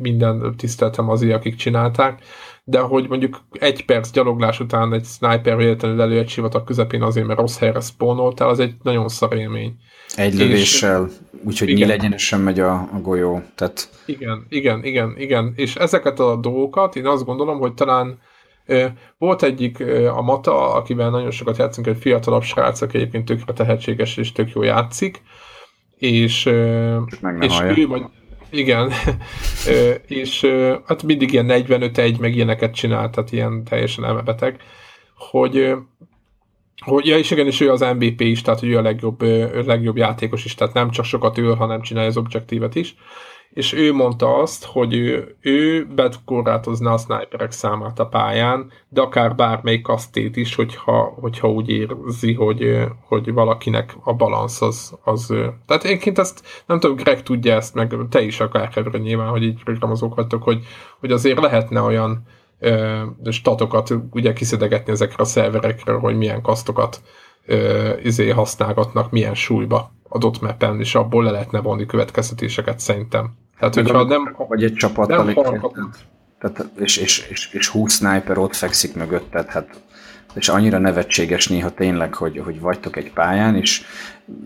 minden tiszteltem azért, akik csinálták, de hogy mondjuk egy perc gyaloglás után egy sniper véletlenül elő egy sivatag közepén azért, mert rossz helyre spónoltál, az egy nagyon szar élmény. Egy lövéssel, úgyhogy nyílegyenesen megy a, a golyó. Tehát... Igen, igen, igen, igen. És ezeket a dolgokat én azt gondolom, hogy talán volt egyik a Mata, akivel nagyon sokat játszunk, egy fiatalabb srác, aki egyébként tökre tehetséges és tök jó játszik, és, és ő majd, igen, (laughs) és hát mindig ilyen 45-1, meg ilyeneket csinál, tehát ilyen teljesen elmebeteg, hogy hogy, ja, és igen, és ő az MVP is, tehát hogy ő a legjobb, ő a legjobb játékos is, tehát nem csak sokat ül, hanem csinálja az objektívet is és ő mondta azt, hogy ő, ő bekorlátozná a sniperek számát a pályán, de akár bármelyik kasztét is, hogyha, hogyha úgy érzi, hogy, hogy valakinek a balansz az, az... Tehát egyébként ezt, nem tudom, Greg tudja ezt, meg te is akár Kevre nyilván, hogy így programozók vagytok, hogy, hogy azért lehetne olyan ö, statokat ugye kiszedegetni ezekre a szerverekre, hogy milyen kasztokat ö, izé használgatnak, milyen súlyba adott mappen, és abból le lehetne vonni következtetéseket szerintem. Tehát, hogyha nem, vagy egy csapat, nem tehát, és, és, és, és 20 sniper ott fekszik mögötted, hát és annyira nevetséges néha tényleg, hogy, hogy vagytok egy pályán, és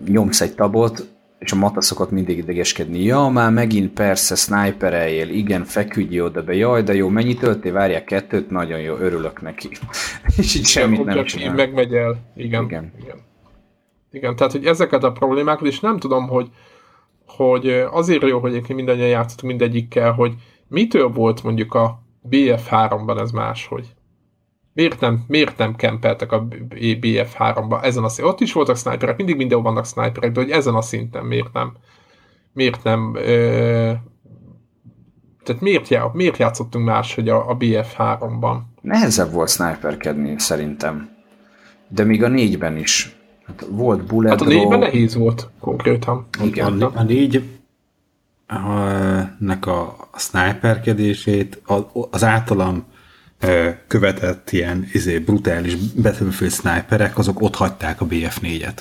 nyomsz egy tabot, és a mata szokott mindig idegeskedni. Ja, már megint persze, snipereljél, igen, feküdj oda be, jaj, de jó, mennyi tölté, várják kettőt, nagyon jó, örülök neki. (laughs) és így semmit nem csinál. Megmegy el, igen. igen. igen. Igen, tehát, hogy ezeket a problémákat, és nem tudom, hogy, hogy azért jó, hogy egyébként mindannyian játszottunk mindegyikkel, hogy mitől volt mondjuk a BF3-ban ez máshogy? Miért nem, miért nem kempeltek a BF3-ba ezen a szinten? Ott is voltak sniperek, mindig mindenhol vannak sniperek, de hogy ezen a szinten miért nem? Miért nem? Ö, tehát miért, já, miért játszottunk máshogy a, a BF3-ban? Nehezebb volt sniperkedni szerintem. De még a négyben is. Hát volt bullet Hát a négyben nehéz volt konkrétan. Igen. A, a négy nek a, a sniperkedését az általam követett ilyen izé, brutális Battlefield sniperek, azok ott hagyták a BF4-et.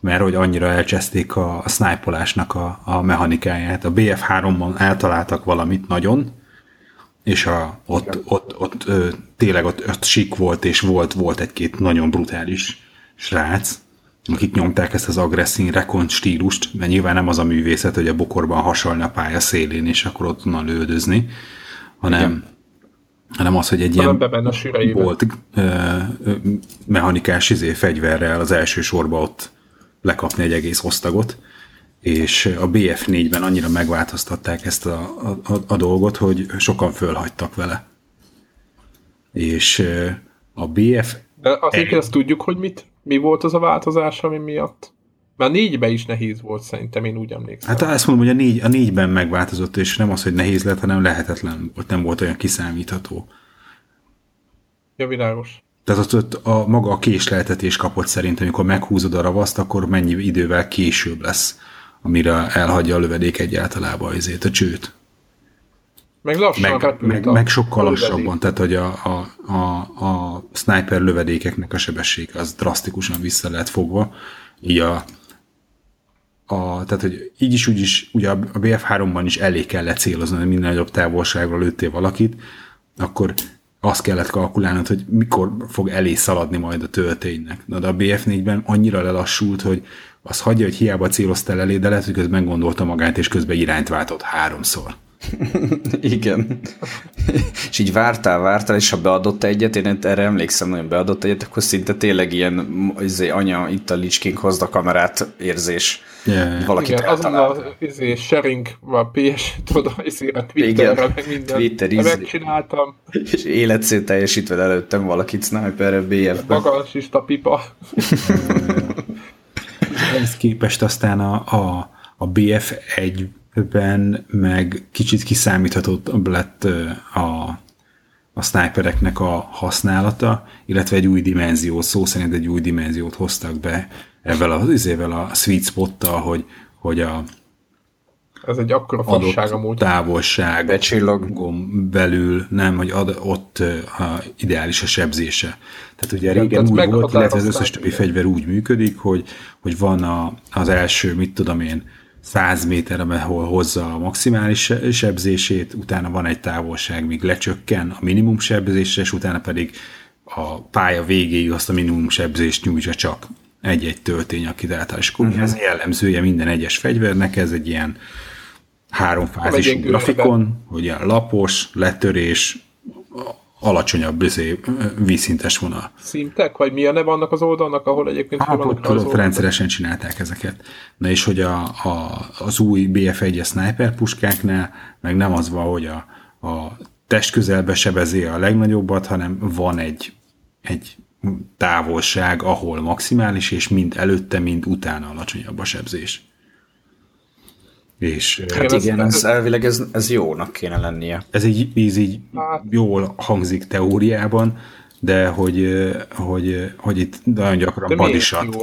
Mert hogy annyira elcseszték a, a sniperolásnak a, a mechanikáját. A BF3-ban eltaláltak valamit nagyon, és a, ott, ott, ott, ott tényleg ott, ott sik volt, és volt, volt egy-két nagyon brutális srác, akik nyomták ezt az agresszín rekont stílust, mert nyilván nem az a művészet, hogy a bokorban hasalni a pálya szélén, és akkor ott onnan lődözni, hanem, Igen. hanem az, hogy egy ilyen volt ö, mechanikás izé, fegyverrel az első sorba ott lekapni egy egész osztagot, és a BF4-ben annyira megváltoztatták ezt a, a, a dolgot, hogy sokan fölhagytak vele. És a BF... De azért ezt tudjuk, hogy mit mi volt az a változás, ami miatt? Már négybe is nehéz volt szerintem, én úgy emlékszem. Hát ezt mondom, hogy a, négy, a négyben megváltozott, és nem az, hogy nehéz lett, hanem lehetetlen volt, nem volt olyan kiszámítható. Ja, világos. Tehát ott, ott a, maga a késleltetés kapott szerintem, amikor meghúzod a ravaszt, akkor mennyi idővel később lesz, amire elhagyja a lövedék egyáltalában azért a csőt. Meg lassan meg, meg, a, meg sokkal a lassabban, tehát hogy a, a, a, a sniper lövedékeknek a sebessége az drasztikusan vissza lehet fogva, így a, a, tehát, hogy így is, úgy is, ugye a BF3-ban is elég kell lecélozni, hogy minden nagyobb távolságra lőttél valakit, akkor azt kellett kalkulálnod, hogy mikor fog elé szaladni majd a tölténynek. Na, de a BF4-ben annyira lelassult, hogy az hagyja, hogy hiába céloztál elé, de lehet, hogy közben gondolta magát, és közben irányt váltott háromszor. Igen. és így vártál, vártál, és ha beadott egyet, én erre emlékszem, nagyon beadott egyet, akkor szinte tényleg ilyen izé, anya, itt a Lich hozd a kamerát érzés. Yeah. Valakit Igen, azon a izé, sharing, a PS, tudod, izé, a Twitterre, meg minden. Twitter, izé. Megcsináltam. És életszét teljesítve előttem valakit sniperre BF-ben. Magansista pipa. Ehhez képest aztán a, a, a BF1 ben meg kicsit kiszámíthatóbb lett a, a snipereknek a használata, illetve egy új dimenziót, szó szerint egy új dimenziót hoztak be ezzel a, ezzel a sweet spottal, hogy, hogy a ez egy akkora fasság amúgy. távolság becsillagon belül, nem, hogy ad, ott a, ideális a sebzése. Tehát ugye régen úgy volt, illetve az összes többi fegyver úgy működik, hogy, hogy van a, az első, mit tudom én, 100 méter, ahol hozza a maximális sebzését, utána van egy távolság, míg lecsökken a minimum sebzésre, és utána pedig a pálya végéig azt a minimum sebzést nyújtsa csak egy-egy töltény a kidáltás. Uh-huh. Ez jellemzője minden egyes fegyvernek, ez egy ilyen háromfázisú grafikon, hogy ilyen lapos, letörés, alacsonyabb izé, vízszintes vonal. Szintek? Vagy mi a neve annak az oldalnak, ahol egyébként hát, ott, tudod, rendszeresen csinálták ezeket. Na és hogy a, a, az új BF1-es sniper puskáknál meg nem az van, hogy a, a test közelbe sebezi a legnagyobbat, hanem van egy, egy távolság, ahol maximális, és mind előtte, mind utána alacsonyabb a sebzés. És, hát igen, ez, ez elvileg ez, ez jónak kéne lennie. Ez így, ez így hát. jól hangzik teóriában, de hogy, hogy, hogy itt nagyon gyakran badisat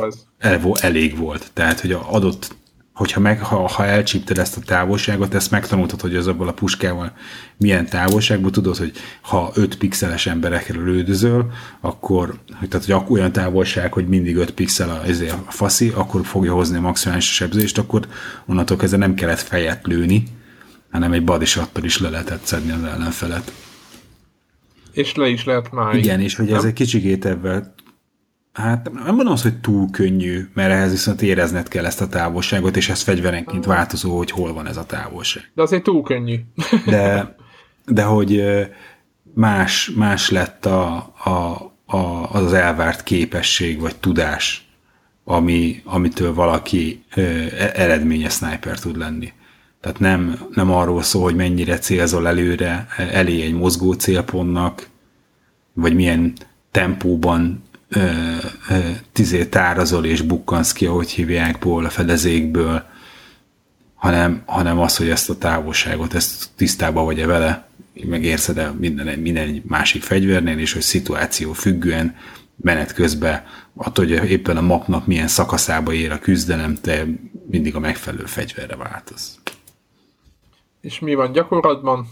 elég volt. Tehát, hogy adott hogyha meg, ha, ha elcsípted ezt a távolságot, ezt megtanultad, hogy az abból a puskával milyen távolságban tudod, hogy ha 5 pixeles emberekre lődözöl, akkor, hogy, tehát, hogy olyan távolság, hogy mindig 5 pixel a, a faszi, akkor fogja hozni a maximális sebzést, akkor onnantól kezdve nem kellett fejet lőni, hanem egy body is le lehetett szedni az ellenfelet. És le is lehet már. Igen, és hogy ez egy kicsikét ebben Hát nem mondom azt, hogy túl könnyű, mert ehhez viszont érezned kell ezt a távolságot, és ez fegyverenként változó, hogy hol van ez a távolság. De azért túl könnyű. (laughs) de, de hogy más, más lett a, a, a, az az elvárt képesség, vagy tudás, ami, amitől valaki ö, e, eredményes sniper tud lenni. Tehát nem, nem arról szól, hogy mennyire célzol előre, elé egy mozgó célpontnak, vagy milyen tempóban tizé tárazol és bukkansz ki, ahogy hívják, ból a fedezékből, hanem, hanem az, hogy ezt a távolságot, ezt tisztában vagy-e vele, megérzed el minden, minden másik fegyvernél, és hogy szituáció függően menet közben, attól, hogy éppen a mapnak milyen szakaszába ér a küzdelem, te mindig a megfelelő fegyverre változ. És mi van gyakorlatban?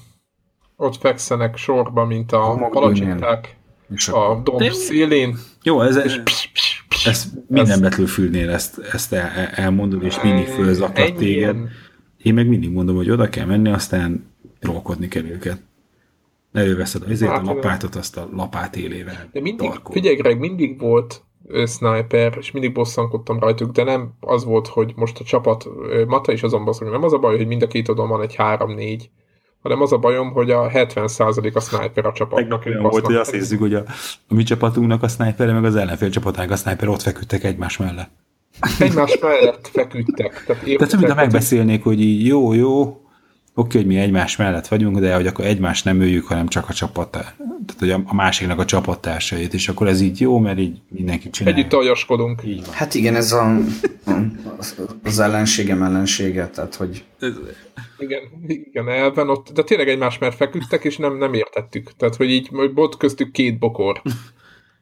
Ott fekszenek sorba, mint a, a palacsinták és a domb de... szélén. Jó, ez, és psz, psz, psz, ez minden betűfülnél ezt, ezt el, elmondod, és mindig fölzaklat téged. Én meg mindig mondom, hogy oda kell menni, aztán rólkodni kell őket. Előveszed azért hát, a lapátot, azt a lapát élével. De mindig, tarkol. figyelj Greg, mindig volt sniper, és mindig bosszankodtam rajtuk, de nem az volt, hogy most a csapat, Mata is azon bosszunk, nem az a baj, hogy mind a két oldalon van egy 3-4 hanem az a bajom, hogy a 70% a sniper a csapatnak. Tegnap olyan volt, hogy azt nézzük, hogy a, a mi csapatunknak a sniper, meg az ellenfél csapatának a sniper ott feküdtek egymás mellett. Egymás mellett feküdtek. Tehát, Tehát mint megbeszélnék, hogy így jó, jó, oké, hogy mi egymás mellett vagyunk, de hogy akkor egymás nem öljük, hanem csak a csapat, tehát hogy a másiknak a csapattársait, és akkor ez így jó, mert így mindenki csinálja. Együtt aljaskodunk. Így van. Hát igen, ez a, az ellenségem ellensége, tehát hogy... Igen, igen, elven ott, de tényleg egymás mellett feküdtek, és nem, nem értettük. Tehát, hogy így volt köztük két bokor.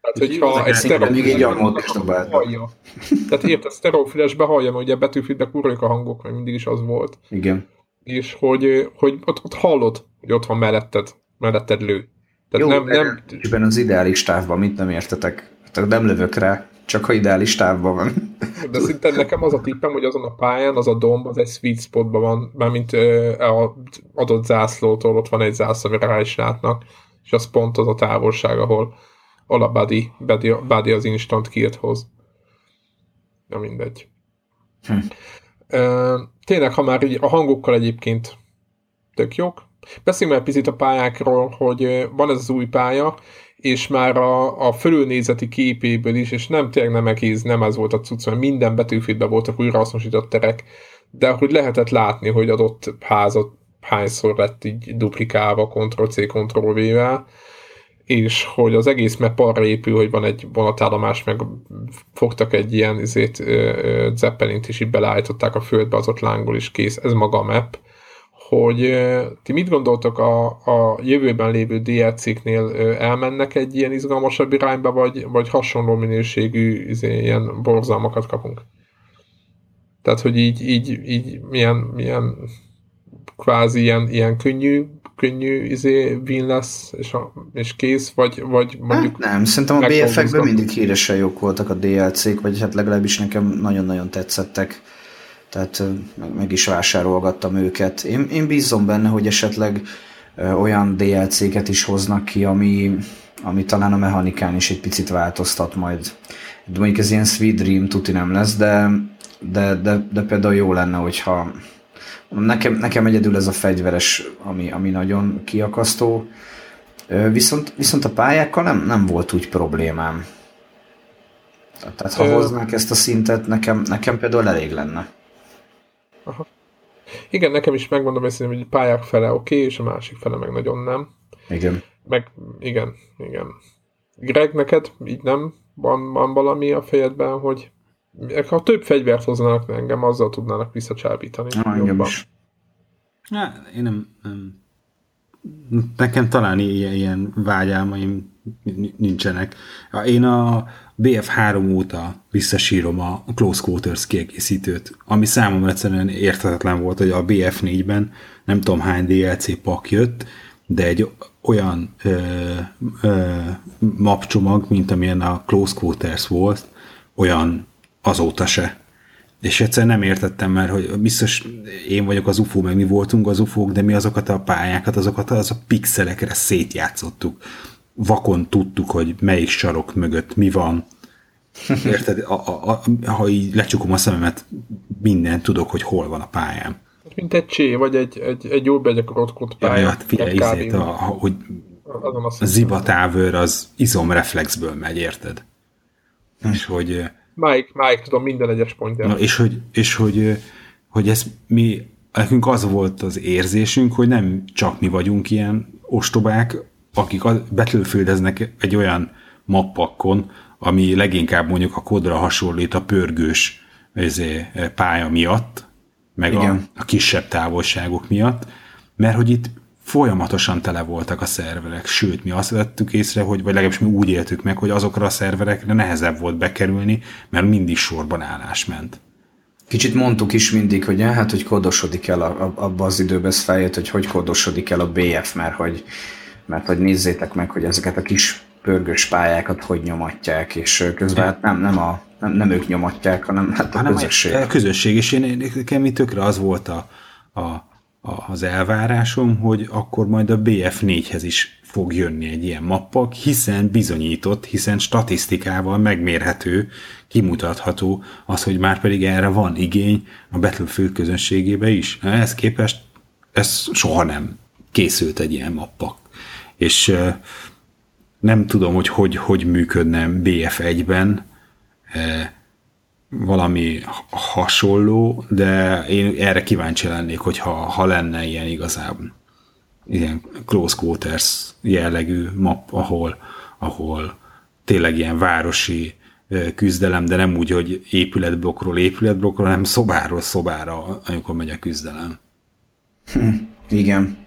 Tehát, hogyha egy sztereofilesbe hallja. Tehát érted, sztereofilesbe hallja, mert ugye betűfilbe kurjuk a hangok, mert mindig is az volt. Igen és hogy, hogy ott, ott hallod, hogy ott van melletted, melletted lő. Tehát Jó, nem, nem... az ideális távban, mint nem értetek. Tehát nem lövök rá, csak ha ideális távban van. De szinte nekem az a tippem, hogy azon a pályán az a domb, az egy sweet spotban van, mármint a adott zászlótól ott van egy zászló, amire rá is látnak, és az pont az a távolság, ahol, ahol a body, body, body az instant kill hoz. Ja, mindegy. Hm tényleg, ha már így a hangokkal egyébként tök jók. Beszéljünk már picit a pályákról, hogy van ez az új pálya, és már a, a fölülnézeti képéből is, és nem tényleg nem egész, nem ez volt a cucc, mert minden betűfitben voltak újrahasznosított terek, de hogy lehetett látni, hogy adott házat hányszor lett így duplikálva Ctrl-C, Ctrl-V-vel, és hogy az egész map arra épül, hogy van egy vonatállomás, meg fogtak egy ilyen izét, zeppelint, és így beleállították a földbe, az ott lángol is kész. Ez maga a map, hogy ti mit gondoltok a, a jövőben lévő DLC-knél elmennek egy ilyen izgalmasabb irányba, vagy, vagy hasonló minőségű izé, ilyen borzalmakat kapunk? Tehát, hogy így, így, így milyen, milyen kvázi ilyen, ilyen könnyű, könnyű izé win lesz, és, a, és kész, vagy, vagy mondjuk... Hát nem, szerintem a BF-ekben mindig híresen jók voltak a DLC-k, vagy hát legalábbis nekem nagyon-nagyon tetszettek tehát meg, meg is vásárolgattam őket. Én, én bízom benne, hogy esetleg olyan DLC-ket is hoznak ki, ami, ami talán a mechanikán is egy picit változtat majd. De mondjuk ez ilyen Sweet Dream tuti nem lesz, de, de, de, de például jó lenne, hogyha nekem, nekem egyedül ez a fegyveres, ami, ami nagyon kiakasztó, viszont, viszont a pályákkal nem, nem volt úgy problémám. Tehát ha hoznák ezt a szintet, nekem, nekem például elég lenne. Aha. Igen, nekem is megmondom ezt, hogy pályák fele oké, okay, és a másik fele meg nagyon nem. Igen. Meg, igen, igen. Greg, neked így nem van, van valami a fejedben, hogy ha több fegyvert hoznának engem, azzal tudnának visszacsábítani. Ah, engem is. Ja, én nem, nem. Nekem talán ilyen, ilyen vágyálmaim nincsenek. Én a BF3 óta visszasírom a Close Quarters kiegészítőt, ami számomra egyszerűen érthetetlen volt, hogy a BF4-ben nem tudom hány DLC pak jött, de egy olyan ö, ö, mapcsomag, mint amilyen a Close Quarters volt, olyan azóta se. És egyszer nem értettem már, hogy biztos én vagyok az UFO, meg mi voltunk az UFO-k, de mi azokat a pályákat, azokat az a pixelekre szétjátszottuk vakon tudtuk, hogy melyik sarok mögött mi van. Érted? A, a, a, ha így lecsukom a szememet, minden tudok, hogy hol van a pályám. Mint egy csé, vagy egy, egy, egy jó begyakorolt pálya. Ja, hát figyelj, izét, a, a, hogy a zibatávőr az izomreflexből megy, érted? Hm. És hogy... Mike, Mike, tudom, minden egyes pontján. És hogy, és hogy, hogy ez mi, nekünk az volt az érzésünk, hogy nem csak mi vagyunk ilyen ostobák, akik betülfildeznek egy olyan mappakon, ami leginkább mondjuk a kodra hasonlít a pörgős ezé, pálya miatt, meg a, a kisebb távolságok miatt, mert hogy itt folyamatosan tele voltak a szerverek, sőt, mi azt vettük észre, hogy, vagy legalábbis mi úgy éltük meg, hogy azokra a szerverekre nehezebb volt bekerülni, mert mindig sorban állás ment. Kicsit mondtuk is mindig, hogy hát, hogy kodosodik el a, a, abba az időben, ez feljött, hogy hogy kodosodik el a BF, mert hogy mert hogy nézzétek meg, hogy ezeket a kis pörgős pályákat hogy nyomatják, és közben hát nem, nem, a, nem, nem ők nyomatják, hanem hát a hanem közösség. A közösség, és én, nekem itt tökre az volt a, a, az elvárásom, hogy akkor majd a BF4-hez is fog jönni egy ilyen mappak, hiszen bizonyított, hiszen statisztikával megmérhető, kimutatható az, hogy már pedig erre van igény a Battlefield közönségébe is. Ehhez képest ez soha nem készült egy ilyen mappak és nem tudom, hogy hogy, hogy működne BF1-ben valami hasonló, de én erre kíváncsi lennék, hogyha ha lenne ilyen igazából ilyen close quarters jellegű map, ahol, ahol tényleg ilyen városi küzdelem, de nem úgy, hogy épületblokkról épületblokkról, hanem szobáról szobára, amikor megy a küzdelem. Hm, igen.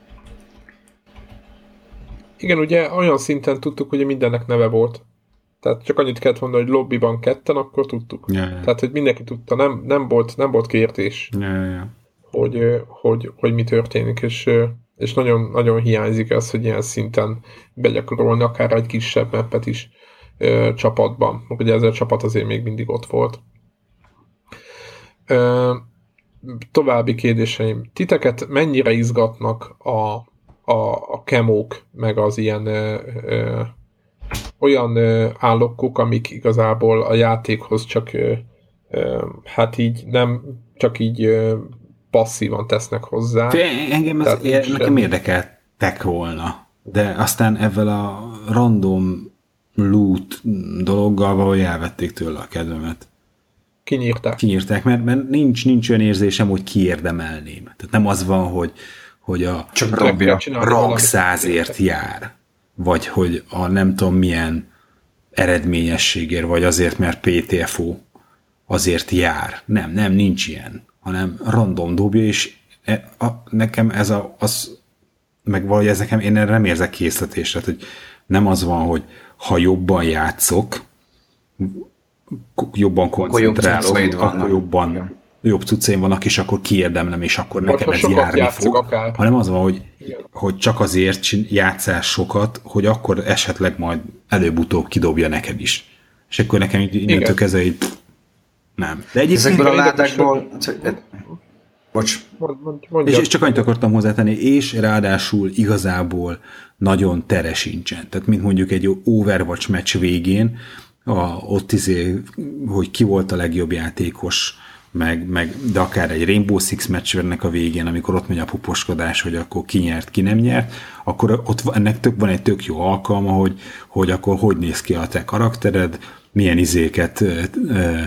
Igen, ugye olyan szinten tudtuk, hogy mindennek neve volt. Tehát csak annyit kellett mondani, hogy lobbyban ketten, akkor tudtuk. Ja, ja. Tehát, hogy mindenki tudta, nem, nem, volt, nem volt kérdés, ja, ja. Hogy, hogy, hogy mi történik, és, és nagyon, nagyon hiányzik az, hogy ilyen szinten begyakorolni akár egy kisebb meppet is ö, csapatban. Ugye ez a csapat azért még mindig ott volt. Ö, további kérdéseim. Titeket mennyire izgatnak a a, a kemók, meg az ilyen ö, ö, olyan ö, állokok, amik igazából a játékhoz csak ö, ö, hát így nem csak így ö, passzívan tesznek hozzá. Engem ez ér, nekem érdekeltek volna, de aztán ezzel a random loot dologgal valahogy elvették tőle a kedvemet. Kinyírták. Kinyírták, mert, mert nincs, nincs olyan érzésem, hogy kiérdemelném. Tehát nem az van, hogy hogy a Csak rang százért jár, vagy hogy a nem tudom milyen eredményességért, vagy azért, mert PTFO azért jár. Nem, nem, nincs ilyen, hanem random dobja, és e, a, nekem ez a, az, meg valahogy ez nekem, én erre nem érzek készletésre, hogy nem az van, hogy ha jobban játszok, jobban koncentrálok, akkor, akkor jobban. Jobb cuccaim vannak, és akkor kiérdemlem, és akkor Vagy nekem ez járni fog. Akár. Hanem az van, hogy, hogy csak azért játszás sokat, hogy akkor esetleg majd előbb-utóbb kidobja neked is. És akkor nekem innentől kezdve így nem. De egyébként Ezekből a ládákból... Bocs. És, és csak annyit akartam hozzátenni, és ráadásul igazából nagyon tere sincsen. Tehát mint mondjuk egy Overwatch meccs végén, a, ott izé, hogy ki volt a legjobb játékos, meg, meg, de akár egy Rainbow Six meccsvernek a végén, amikor ott megy a puposkodás, hogy akkor ki nyert, ki nem nyert, akkor ott ennek tök, van egy tök jó alkalma, hogy, hogy akkor hogy néz ki a te karaktered, milyen izéket ö,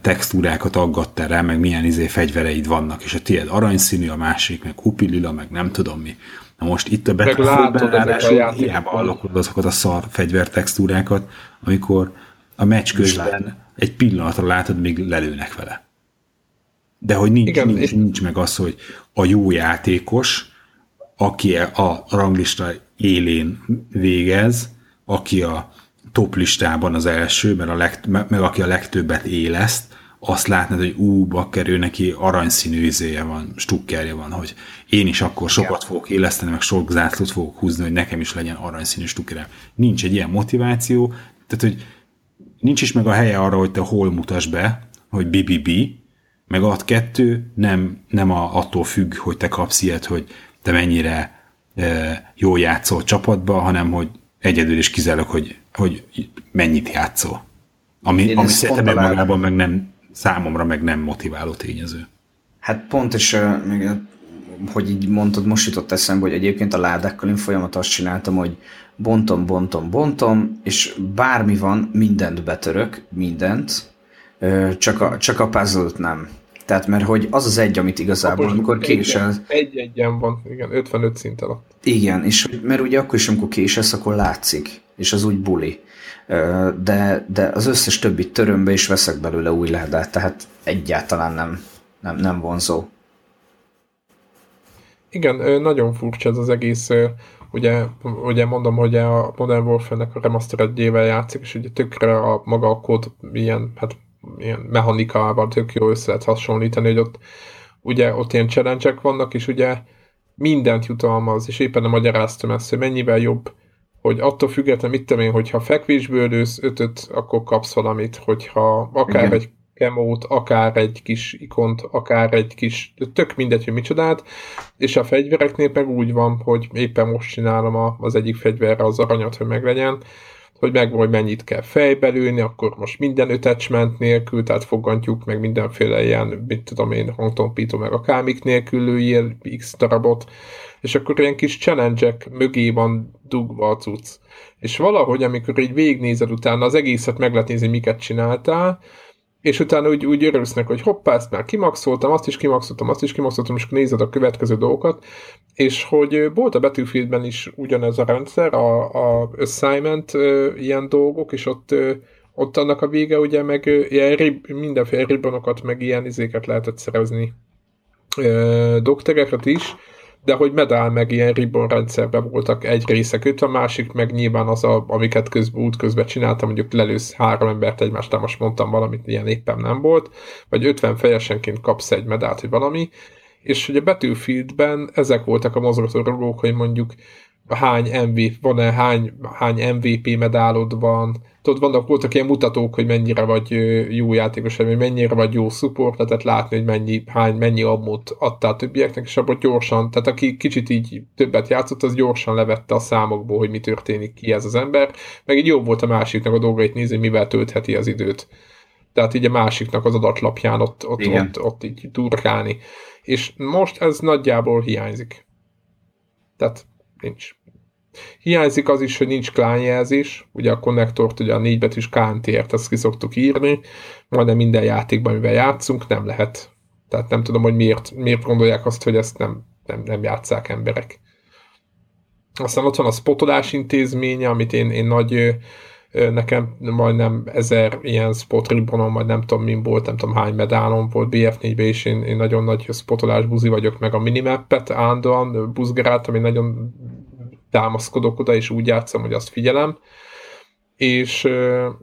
textúrákat aggattál rá, meg milyen izé fegyvereid vannak, és a tiéd aranyszínű, a másik, meg kupilila, meg nem tudom mi. Na most itt a ráadásul hiába hallok azokat a szar fegyvertextúrákat, amikor a meccs közben egy pillanatra látod, még lelőnek vele. De hogy nincs, Igen, nincs, nincs meg az, hogy a jó játékos, aki a ranglista élén végez, aki a top listában az első, mert a legt, meg aki a legtöbbet éleszt, azt látnád, hogy ú, bakker, ő neki aranyszínű izéje van, stukkerje van, hogy én is akkor sokat fogok éleszteni, meg sok zászlót fogok húzni, hogy nekem is legyen aranyszínű stukkerem. Nincs egy ilyen motiváció, tehát, hogy nincs is meg a helye arra, hogy te hol mutas be, hogy BBB, meg a kettő nem, nem a, attól függ, hogy te kapsz ilyet, hogy te mennyire e, jól játszol csapatba, hanem hogy egyedül is kizárólag, hogy, hogy mennyit játszol. Ami, ami szerintem magában meg nem, számomra meg nem motiváló tényező. Hát pont, és hogy így mondtad, most jutott eszembe, hogy egyébként a ládákkal én folyamat azt csináltam, hogy bontom, bontom, bontom, és bármi van, mindent betörök, mindent, csak a, csak a puzzle nem. Tehát mert hogy az az egy, amit igazából, Akkor amikor késel... Egy-egyen van, igen, 55 szint alatt. Igen, és mert ugye akkor is, amikor késelsz, akkor látszik, és az úgy buli. De, de az összes többi törömbe is veszek belőle új ládát, tehát egyáltalán nem, nem, nem vonzó. Igen, nagyon furcsa ez az egész, ugye, ugye mondom, hogy a Modern Warfare-nek a remasteredjével játszik, és ugye tökre a maga a kód ilyen, hát ilyen mechanikával tök jó össze lehet hasonlítani, hogy ott ugye ott ilyen challenge vannak, és ugye mindent jutalmaz, és éppen a magyaráztam ezt, hogy mennyivel jobb, hogy attól függetlenül, mit tudom én, hogyha fekvésből lősz ötöt, akkor kapsz valamit, hogyha akár Igen. egy kemót, akár egy kis ikont, akár egy kis, tök mindegy, hogy micsodát, és a fegyvereknél meg úgy van, hogy éppen most csinálom az egyik fegyverre az aranyat, hogy meglegyen, hogy meg hogy mennyit kell fejbelülni, akkor most minden attachment nélkül, tehát fogantjuk meg mindenféle ilyen, mit tudom én, hangtompító meg akármik nélkül lőjél x darabot, és akkor ilyen kis challenge mögé van dugva a cucc. És valahogy, amikor így végignézed utána, az egészet meg lehet nézni, miket csináltál, és utána úgy, úgy örülsznek, hogy hoppá, ezt már kimaxoltam, azt is kimaxoltam, azt is kimaxoltam, és nézed a következő dolgokat, és hogy volt a Battlefieldben is ugyanez a rendszer, a, a assignment ilyen dolgok, és ott ott annak a vége ugye meg ilyen rib, mindenféle ribbonokat, meg ilyen izéket lehetett szerezni doktereket is, de hogy medál meg ilyen ribbon rendszerben voltak egy része kötve, a másik meg nyilván az, a, amiket közben, út közben csináltam, mondjuk lelősz három embert egymást, most mondtam valamit, ilyen éppen nem volt, vagy 50 fejesenként kapsz egy medált, vagy valami, és hogy a Battlefieldben ezek voltak a mozgatórugók, hogy mondjuk hány MV, van-e hány, hány MVP medálod van, tudod, vannak, voltak ilyen mutatók, hogy mennyire vagy jó játékos, vagy mennyire vagy jó support, tehát látni, hogy mennyi, hány, mennyi ammót adtál többieknek, és abban gyorsan, tehát aki kicsit így többet játszott, az gyorsan levette a számokból, hogy mi történik ki ez az ember, meg így jobb volt a másiknak a dolgait nézni, mivel töltheti az időt. Tehát így a másiknak az adatlapján ott, ott, ott, ott így turkálni. És most ez nagyjából hiányzik. Tehát nincs. Hiányzik az is, hogy nincs klánjelzés, ugye a konnektort, ugye a négybetűs KNT-ért ezt ki szoktuk írni, majdnem minden játékban, amivel játszunk, nem lehet. Tehát nem tudom, hogy miért, miért gondolják azt, hogy ezt nem, nem, nem játszák emberek. Aztán ott van a spotolás intézménye, amit én, én nagy nekem majdnem ezer ilyen spot ribbonom, vagy nem tudom min volt, nem tudom hány medálom volt BF4-ben, és én, én nagyon nagy spotolás buzi vagyok, meg a minimappet állandóan buzgeráltam, én nagyon támaszkodok oda, és úgy játszom, hogy azt figyelem. És,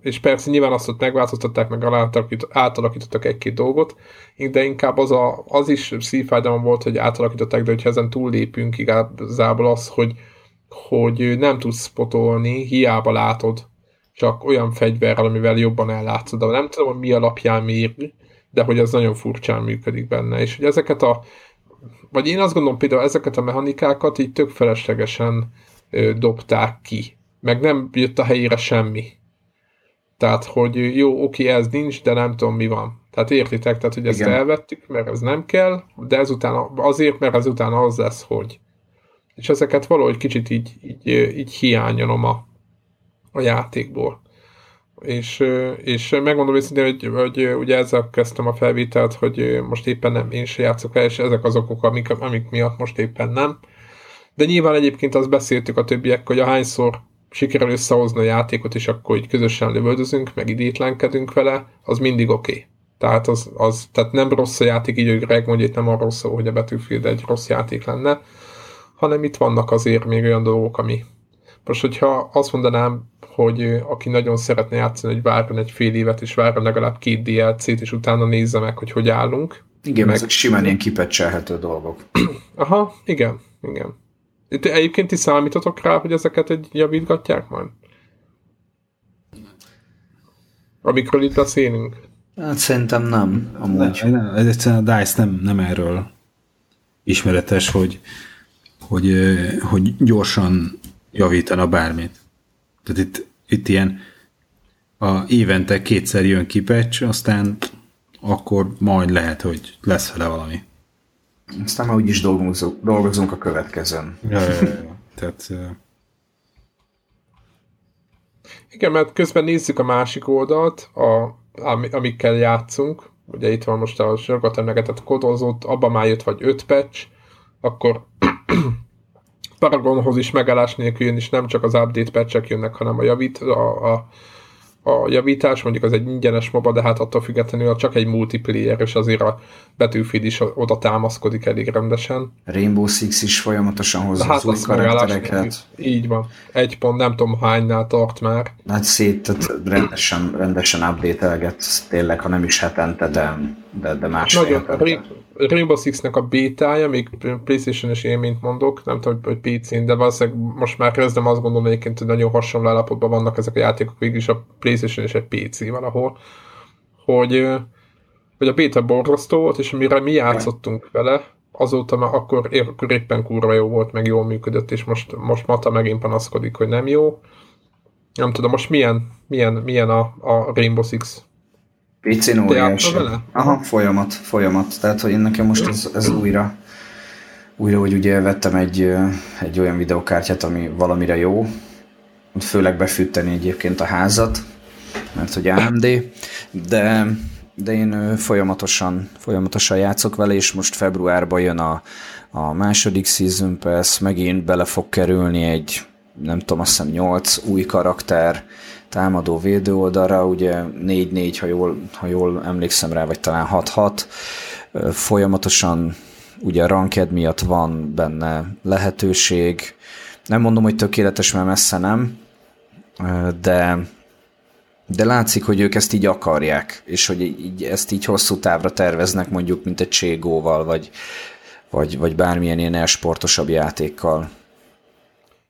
és persze nyilván azt ott megváltoztatták, meg átalakítottak egy-két dolgot, de inkább az, a, az is szívfájdalom volt, hogy átalakították, de hogyha ezen túllépünk, igazából az, hogy, hogy nem tudsz spotolni, hiába látod csak olyan fegyverrel, amivel jobban ellátszod. De nem tudom, hogy mi alapján méri, de hogy az nagyon furcsán működik benne. És hogy ezeket a, vagy én azt gondolom például ezeket a mechanikákat így tök feleslegesen ö, dobták ki. Meg nem jött a helyére semmi. Tehát, hogy jó, oké, ez nincs, de nem tudom, mi van. Tehát értitek, tehát, hogy ezt Igen. elvettük, mert ez nem kell, de ezután azért, mert ezután az lesz, hogy. És ezeket valahogy kicsit így, így, így hiányolom a, a játékból. És, és megmondom őszintén, hogy, hogy ugye ezzel kezdtem a felvételt, hogy most éppen nem én se játszok el, és ezek az okok, amik, amik miatt most éppen nem. De nyilván egyébként azt beszéltük a többiek, hogy a hányszor sikerül összehozni a játékot, és akkor így közösen lövöldözünk, meg idétlenkedünk vele, az mindig oké. Okay. Tehát, az, az, tehát nem rossz a játék, így, hogy Greg mondja, itt nem arról szól, hogy a Battlefield egy rossz játék lenne, hanem itt vannak azért még olyan dolgok, ami... Most, hogyha azt mondanám, hogy aki nagyon szeretne játszani, hogy várjon egy fél évet, és várjon legalább két DLC-t, és utána nézze meg, hogy hogy állunk. Igen, meg... ezek simán ilyen kipecselhető dolgok. Aha, igen, igen. Itt egyébként ti számítotok rá, hogy ezeket egy javítgatják majd? Amikről itt beszélünk? Hát szerintem nem, amúgy. Nem, nem, ez egyszerűen a DICE nem, nem erről ismeretes, hogy, hogy, hogy gyorsan javítana bármit. Tehát itt, itt ilyen a évente kétszer jön ki patch, aztán akkor majd lehet, hogy lesz vele valami. Aztán már úgyis dolgozunk, dolgozunk a következőn. Ja, ja, ja, ja. Tehát. Igen, mert közben nézzük a másik oldalt, a, amikkel játszunk. Ugye itt van most a sorgat emlegetett kodozót, abban már jött vagy 5 patch, akkor Paragonhoz is megállás nélkül jön, és nem csak az update patchek jönnek, hanem a javít, a, a a javítás, mondjuk az egy ingyenes moba, de hát attól függetlenül csak egy multiplayer, és azért a Battlefield is oda támaszkodik elég rendesen. Rainbow Six is folyamatosan hozza hát az új karaktereket. Így van. Egy pont, nem tudom hánynál tart már. Hát szét, tehát rendesen, rendesen update tényleg, ha nem is hetente, de, de, de más Nagyon, Rainbow Six-nek a bétája, még Playstation-es élményt mondok, nem tudom, hogy PC-n, de valószínűleg most már kezdem azt gondolni egyébként, hogy nagyon hasonló állapotban vannak ezek a játékok, végülis a Playstation és egy PC valahol, hogy, hogy a beta borzasztó volt, és amire mi játszottunk vele, azóta már akkor, akkor éppen kurva jó volt, meg jól működött, és most, most Mata megint panaszkodik, hogy nem jó. Nem tudom, most milyen, milyen, milyen a, a Rainbow Six PC-n óriási. Aha, folyamat, folyamat. Tehát, hogy én nekem most ez, ez újra, újra, hogy ugye vettem egy, egy olyan videokártyát, ami valamire jó, főleg befűteni egyébként a házat, mert hogy AMD, de, de én folyamatosan, folyamatosan játszok vele, és most februárban jön a, a második Season Pass, megint bele fog kerülni egy, nem tudom, azt hiszem 8 új karakter, támadó védő oldalra, ugye 4-4, ha jól, ha jól emlékszem rá, vagy talán 6-6, folyamatosan ugye a ranked miatt van benne lehetőség, nem mondom, hogy tökéletes, mert messze nem, de, de látszik, hogy ők ezt így akarják, és hogy így, ezt így hosszú távra terveznek, mondjuk, mint egy Cségóval, vagy, vagy, vagy bármilyen ilyen elsportosabb játékkal.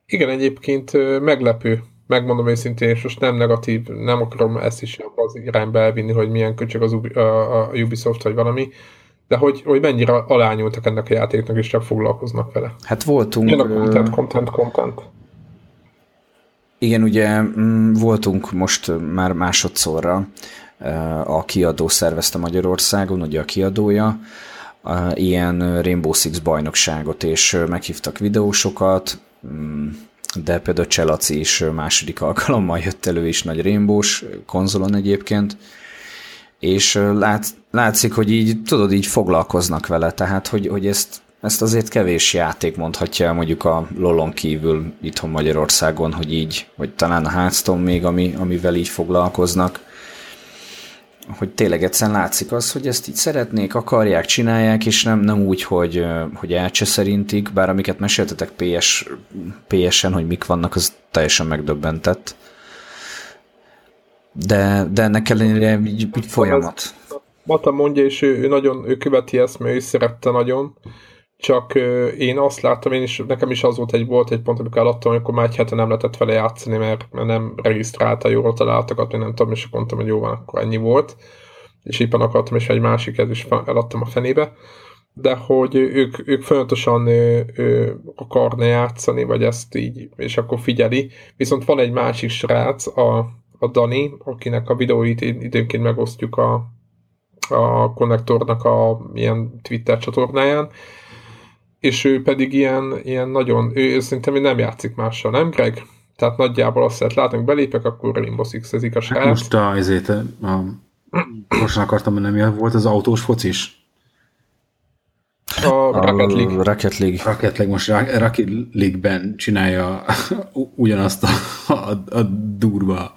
Igen, egyébként meglepő, megmondom őszintén, és most nem negatív, nem akarom ezt is az irányba elvinni, hogy milyen köcsög az a Ubisoft, vagy valami, de hogy, hogy mennyire alányultak ennek a játéknak, és csak foglalkoznak vele. Hát voltunk... Jön a content, content, content. Igen, ugye mm, voltunk most már másodszorra, a kiadó szervezte Magyarországon, ugye a kiadója, ilyen Rainbow Six bajnokságot, és meghívtak videósokat, mm, de például Cselaci is második alkalommal jött elő is nagy rémbós konzolon egyébként, és lát, látszik, hogy így, tudod, így foglalkoznak vele, tehát, hogy, hogy ezt ezt azért kevés játék mondhatja mondjuk a Lolon kívül itthon Magyarországon, hogy így, vagy talán a Hearthstone még, ami, amivel így foglalkoznak, hogy tényleg egyszerűen látszik az, hogy ezt így szeretnék, akarják, csinálják, és nem, nem úgy, hogy, hogy elcse szerintik, bár amiket meséltetek PS, PS-en, hogy mik vannak, az teljesen megdöbbentett. De, de ennek ellenére így, így folyamat. Mata mondja, és ő, ő nagyon, ő követi ezt, mert ő szerette nagyon, csak én azt láttam, én is, nekem is az volt egy, volt egy pont, amikor eladtam, amikor már egy hete nem lehetett vele játszani, mert, mert nem regisztrálta jól találtakat, én nem tudom, és mondtam, hogy jó van, akkor ennyi volt. És éppen akartam is egy másiket is eladtam a fenébe. De hogy ők, ők folyamatosan ő, ő, akarna játszani, vagy ezt így, és akkor figyeli. Viszont van egy másik srác, a, a Dani, akinek a videóit időnként megosztjuk a, a konnektornak a ilyen Twitter csatornáján, és ő pedig ilyen, ilyen nagyon, ő szerintem nem játszik mással, nem Greg? Tehát nagyjából azt lehet látni, belépek, akkor Rainbow Six ez igaz. Hát most a, ezért, a, most akartam, hogy nem volt az autós focis. A Rocket League. Rocket League. Rocket League most Rocket League-ben csinálja ugyanazt a, a, a durva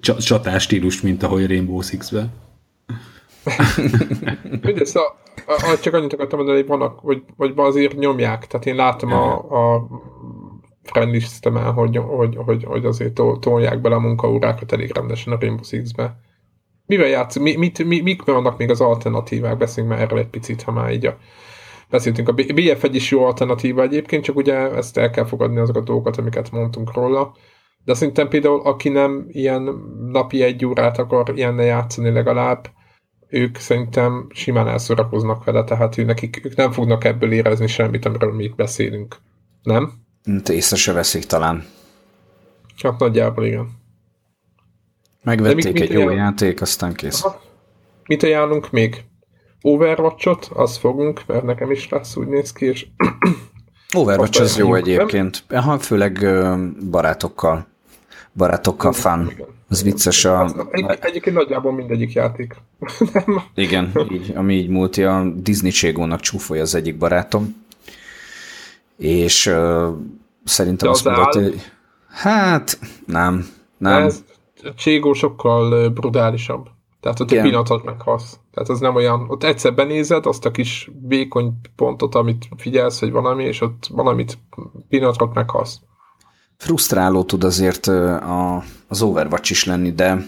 csatás stílust, mint ahogy Rainbow Six-ben. Ugye, szóval csak annyit akartam mondani, hogy vannak, vagy, vagy azért nyomják. Tehát én látom a, a friendly system hogy, hogy, hogy, hogy azért tolják bele a munkaórákat elég rendesen a Rainbow Six-be. Mivel játsz, mi, mit, mi, mik vannak még az alternatívák? Beszéljünk már erről egy picit, ha már így a, beszéltünk. A BF egy is jó alternatíva egyébként, csak ugye ezt el kell fogadni azokat a dolgokat, amiket mondtunk róla. De szerintem például, aki nem ilyen napi egy órát akar ilyenne játszani legalább, ők szerintem simán elszórakoznak vele, tehát ők, nekik, ők nem fognak ebből érezni semmit, amiről mi itt beszélünk. Nem? Te észre se veszik talán. Hát nagyjából igen. Megvették mit, egy mit jó ajánl... játék, aztán kész. Aha. Mit ajánlunk még? Overwatch-ot, azt fogunk, mert nekem is lesz, úgy néz ki, és Overwatch az jó egyébként, Aha, főleg barátokkal. Barátokkal fan. Az vicces a... Egy, egyébként nagyjából mindegyik játék. (laughs) Igen, így, ami így múlti, a Disney Cségónak csúfolja az egyik barátom, és uh, szerintem De azt mondta, hogy hát nem, nem. Ez, a Cségó sokkal brutálisabb. Tehát ott Igen. egy pillanatot meghalsz. Tehát az nem olyan, ott egyszer benézed azt a kis vékony pontot, amit figyelsz, hogy valami, és ott valamit pillanatot meghalsz frusztráló tud azért a, az Overwatch is lenni, de,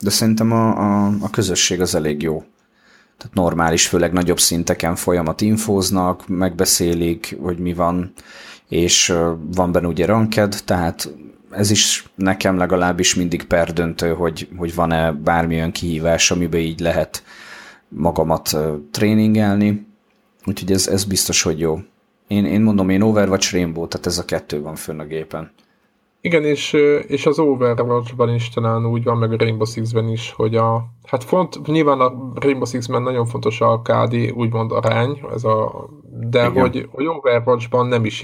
de szerintem a, a, a közösség az elég jó. Tehát normális, főleg nagyobb szinteken folyamat infóznak, megbeszélik, hogy mi van, és van benne ugye ranked, tehát ez is nekem legalábbis mindig perdöntő, hogy, hogy van-e bármilyen kihívás, amiben így lehet magamat tréningelni, úgyhogy ez, ez biztos, hogy jó. Én, én mondom, én Overwatch Rainbow, tehát ez a kettő van fönn a gépen. Igen, és, és az Overwatch-ban is talán úgy van, meg a Rainbow Six-ben is, hogy a, hát font, nyilván a Rainbow Six-ben nagyon fontos a KD, úgymond arány, ez a, de hogy, hogy Overwatch-ban nem is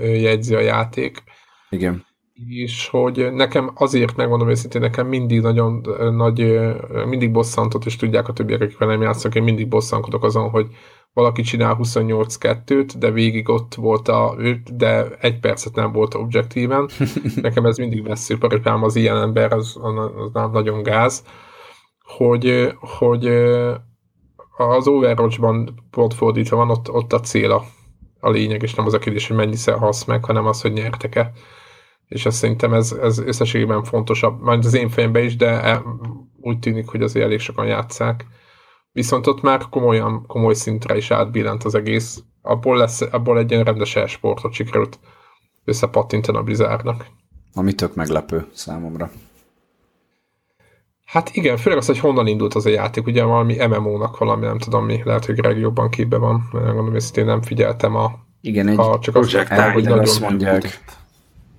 jegyzi a játék. Igen. És hogy nekem azért megmondom őszintén, nekem mindig nagyon nagy, mindig bosszantott, és tudják a többiek, akik nem játszok, én mindig bosszankodok azon, hogy valaki csinál 28-2-t, de végig ott volt a, de egy percet nem volt objektíven. (laughs) Nekem ez mindig messzű, paripám az ilyen ember, az, az nagyon gáz, hogy, hogy az Overwatch-ban pont fordítva van, ott, ott a cél a, a lényeg, és nem az a kérdés, hogy mennyiszer hasz meg, hanem az, hogy nyertek-e. És azt szerintem ez, ez összességében fontosabb, majd az én fejemben is, de e, úgy tűnik, hogy azért elég sokan játszák Viszont ott már komolyan, komoly szintre is átbillent az egész. Abból, lesz, abból egy ilyen rendes e-sportot sikerült összepattintani a Blizzardnak. Ami tök meglepő számomra. Hát igen, főleg az, hogy honnan indult az a játék, ugye valami MMO-nak valami, nem tudom mi, lehet, hogy Greg jobban képbe van, mert gondolom, ezt én nem figyeltem a... Igen, egy a, csak azt, hogy nagyon azt mondják.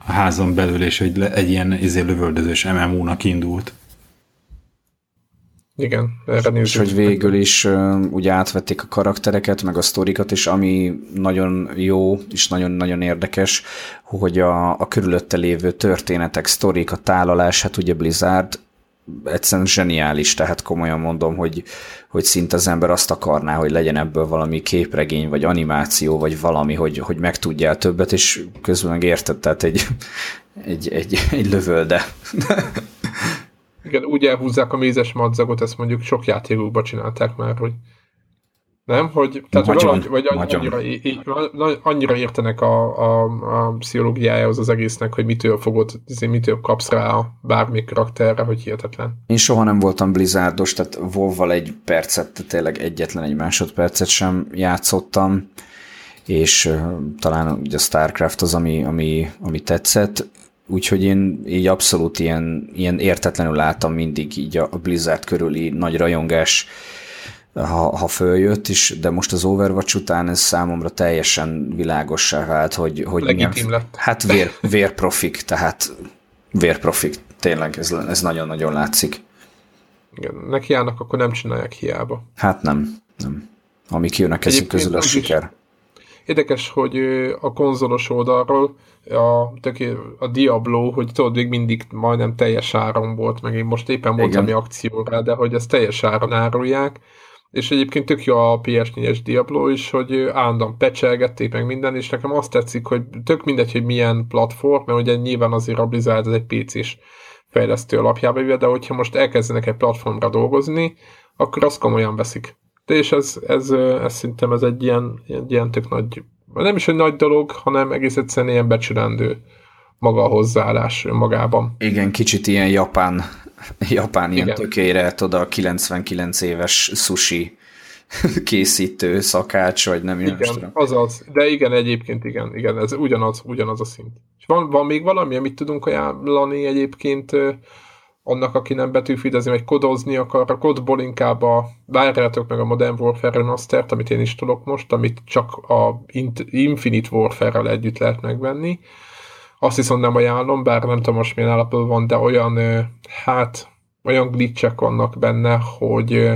A házon belül, és hogy egy ilyen izé lövöldözős MMO-nak indult. Igen, erre nézzük. És hogy végül is ugye átvették a karaktereket, meg a sztorikat, és ami nagyon jó, és nagyon-nagyon érdekes, hogy a, a körülötte lévő történetek, sztorik, a tálalás, hát ugye Blizzard egyszerűen zseniális, tehát komolyan mondom, hogy, hogy szinte az ember azt akarná, hogy legyen ebből valami képregény, vagy animáció, vagy valami, hogy, hogy megtudjál többet, és közben meg érted, tehát egy, egy, egy, egy lövölde. Igen, úgy elhúzzák a mézes madzagot, ezt mondjuk sok játékokban csinálták már, hogy nem? Hogy, tehát, nagyon, hogy valahogy, vagy annyira, í, annyira értenek a, a, a pszichológiájához az egésznek, hogy mitől fogod, izé, mitől kapsz rá bármi karakterre, hogy hihetetlen. Én soha nem voltam blizzardos, tehát wow egy percet, tényleg egyetlen egy másodpercet sem játszottam, és uh, talán ugye a Starcraft az, ami, ami, ami tetszett, úgyhogy én így abszolút ilyen, ilyen értetlenül láttam mindig így a Blizzard körüli nagy rajongás ha, ha följött is, de most az Overwatch után ez számomra teljesen világossá vált, hogy, hogy milyen, lett. hát vér, vérprofik, tehát vérprofik, tényleg ez, ez nagyon-nagyon látszik. Igen, neki állnak, akkor nem csinálják hiába. Hát nem, nem. Amik jönnek ezek közül a siker. Érdekes, hogy a konzolos oldalról a, töké, a Diablo, hogy tudod, még mindig majdnem teljes áron volt, meg én most éppen volt ami akcióra, de hogy ezt teljes áron árulják, és egyébként tök jó a PS4-es Diablo is, hogy állandóan pecselgették meg minden, és nekem azt tetszik, hogy tök mindegy, hogy milyen platform, mert ugye nyilván azért a Blizzard ez egy PC-s fejlesztő alapjába, de hogyha most elkezdenek egy platformra dolgozni, akkor azt komolyan veszik. De és ez, ez, ez szerintem ez egy ilyen, egy ilyen tök nagy, nem is egy nagy dolog, hanem egész egyszerűen ilyen becsülendő maga a hozzáállás magában. Igen, kicsit ilyen japán Japán ilyen tökére, tudod, a 99 éves sushi készítő szakács, vagy nem igen, tudom. azaz. De igen, egyébként igen, igen, ez ugyanaz, ugyanaz a szint. És van, van még valami, amit tudunk ajánlani egyébként annak, aki nem betűfidezni, vagy kodozni akar, a kodból inkább a, várjátok meg a Modern Warfare Remastered, amit én is tudok most, amit csak a Infinite Warfare-rel együtt lehet megvenni, azt viszont nem ajánlom, bár nem tudom most milyen állapotban van, de olyan, hát, olyan glitchek vannak benne, hogy,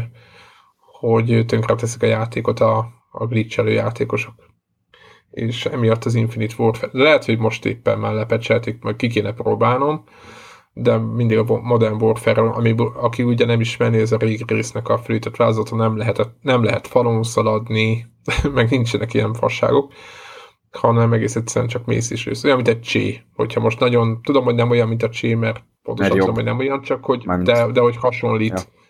hogy teszik a játékot a, a glitchelő játékosok. És emiatt az Infinite Warfare, lehet, hogy most éppen már lepecselték, majd ki kéne próbálnom, de mindig a Modern Warfare, ami, aki ugye nem ismerné, ez a régi résznek a frűtött vázlata, nem, lehet, nem lehet falon szaladni, (laughs) meg nincsenek ilyen fasságok hanem egész egyszerűen csak mész is ősz. Olyan, mint egy csé. Hogyha most nagyon, tudom, hogy nem olyan, mint a csé, mert pontosan tudom, hogy nem olyan, csak hogy, de, de hogy hasonlít. Ja.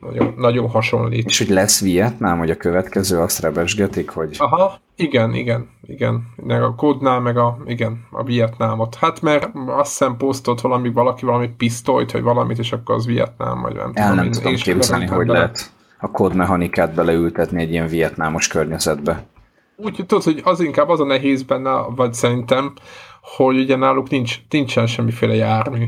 Nagyon, nagyon hasonlít. És hogy lesz Vietnám, hogy a következő azt rebesgetik, hogy... Aha, igen, igen, igen. Meg a kódnál, meg a, igen, a Vietnámot. Hát mert azt hiszem posztolt valami, valaki valami pisztolyt, vagy valamit, és akkor az Vietnám, vagy nem El tudom. nem tudom képzelni, hogy lehet a kódmechanikát beleültetni egy ilyen vietnámos környezetbe úgy tudod, hogy az inkább az a nehéz benne, vagy szerintem, hogy ugye náluk nincs, nincsen semmiféle jármű.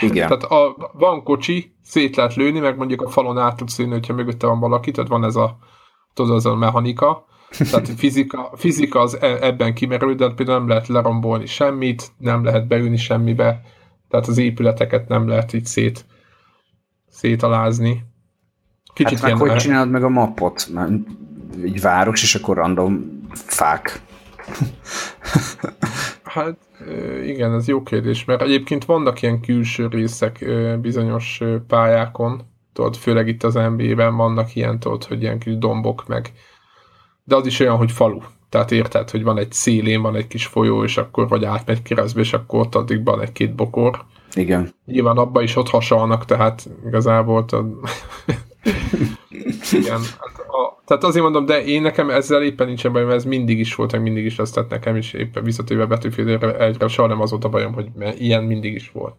Igen. Tehát a, van kocsi, szét lehet lőni, meg mondjuk a falon át tudsz lőni, hogyha mögötte van valaki, tehát van ez a, tudod, az a mechanika, tehát (laughs) fizika, fizika az e, ebben kimerül, de például nem lehet lerombolni semmit, nem lehet beülni semmibe, tehát az épületeket nem lehet így szét, szétalázni. Kicsit hát meg hogy csinálod meg a mappot? egy város, és akkor random fák. (laughs) hát igen, ez jó kérdés, mert egyébként vannak ilyen külső részek bizonyos pályákon, tudod, főleg itt az NBA-ben vannak ilyen, tudod, hogy ilyen kis dombok meg, de az is olyan, hogy falu. Tehát érted, hogy van egy szélén, van egy kis folyó, és akkor vagy átmegy keresztbe, és akkor ott addig van egy-két bokor. Igen. Nyilván abban is ott hasonlnak, tehát igazából tudod, (laughs) Igen, hát tehát azért mondom, de én nekem ezzel éppen nincsen bajom, ez mindig is volt, meg mindig is lesz, tehát nekem is éppen visszatérve Battlefield egyre soha nem az volt a bajom, hogy ilyen mindig is volt.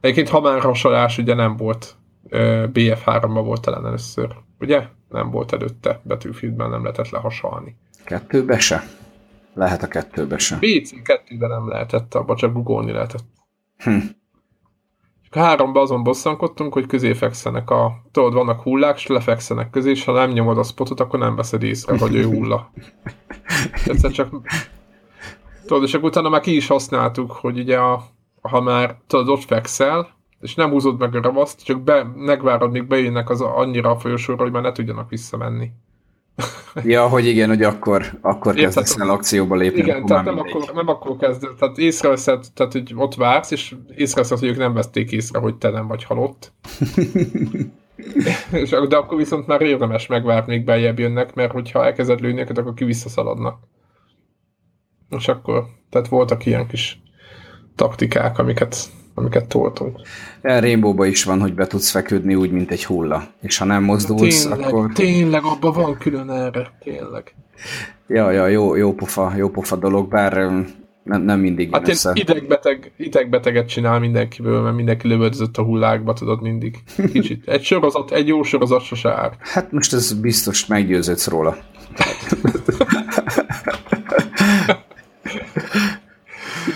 Egyébként ha már hasonlás ugye nem volt, BF3-ban volt talán először, ugye? Nem volt előtte, Battlefieldben nem lehetett lehasalni. Kettőbe se? Lehet a kettőbe se. PC kettőben nem lehetett, abban csak googolni lehetett. Hm háromba azon bosszankodtunk, hogy közé fekszenek a, tudod, vannak hullák, és lefekszenek közé, és ha nem nyomod a spotot, akkor nem veszed észre, hogy ő hulla. Egyszer csak tudod, és akkor utána már ki is használtuk, hogy ugye a, ha már tudod, ott fekszel, és nem húzod meg a ravaszt, csak be, megvárod, míg bejönnek az annyira a folyosóra, hogy már ne tudjanak visszamenni. Ja, hogy igen, hogy akkor, akkor kezdesz el akcióba lépni. Igen, tehát nem akkor, nem akkor kezd, tehát észreveszed, tehát hogy ott vársz, és észreveszed, hogy ők nem veszték észre, hogy te nem vagy halott. (laughs) és, de akkor viszont már érdemes megvárni, még beljebb jönnek, mert hogyha elkezded lőni őket, akkor ki visszaszaladnak. És akkor, tehát voltak ilyen kis taktikák, amiket, amiket toltunk. Ja, rainbow is van, hogy be tudsz feküdni úgy, mint egy hulla. És ha nem mozdulsz, tényleg, akkor... Tényleg, abban van külön erre, tényleg. Ja, ja, jó, jó pofa, jó pofa dolog, bár nem, nem mindig Hát össze. idegbeteg, idegbeteget csinál mindenkiből, mert mindenki lövöldözött a hullákba, tudod mindig. Kicsit. Egy sorozat, egy jó sorozat sose ár. Hát most ez biztos meggyőződsz róla. (laughs)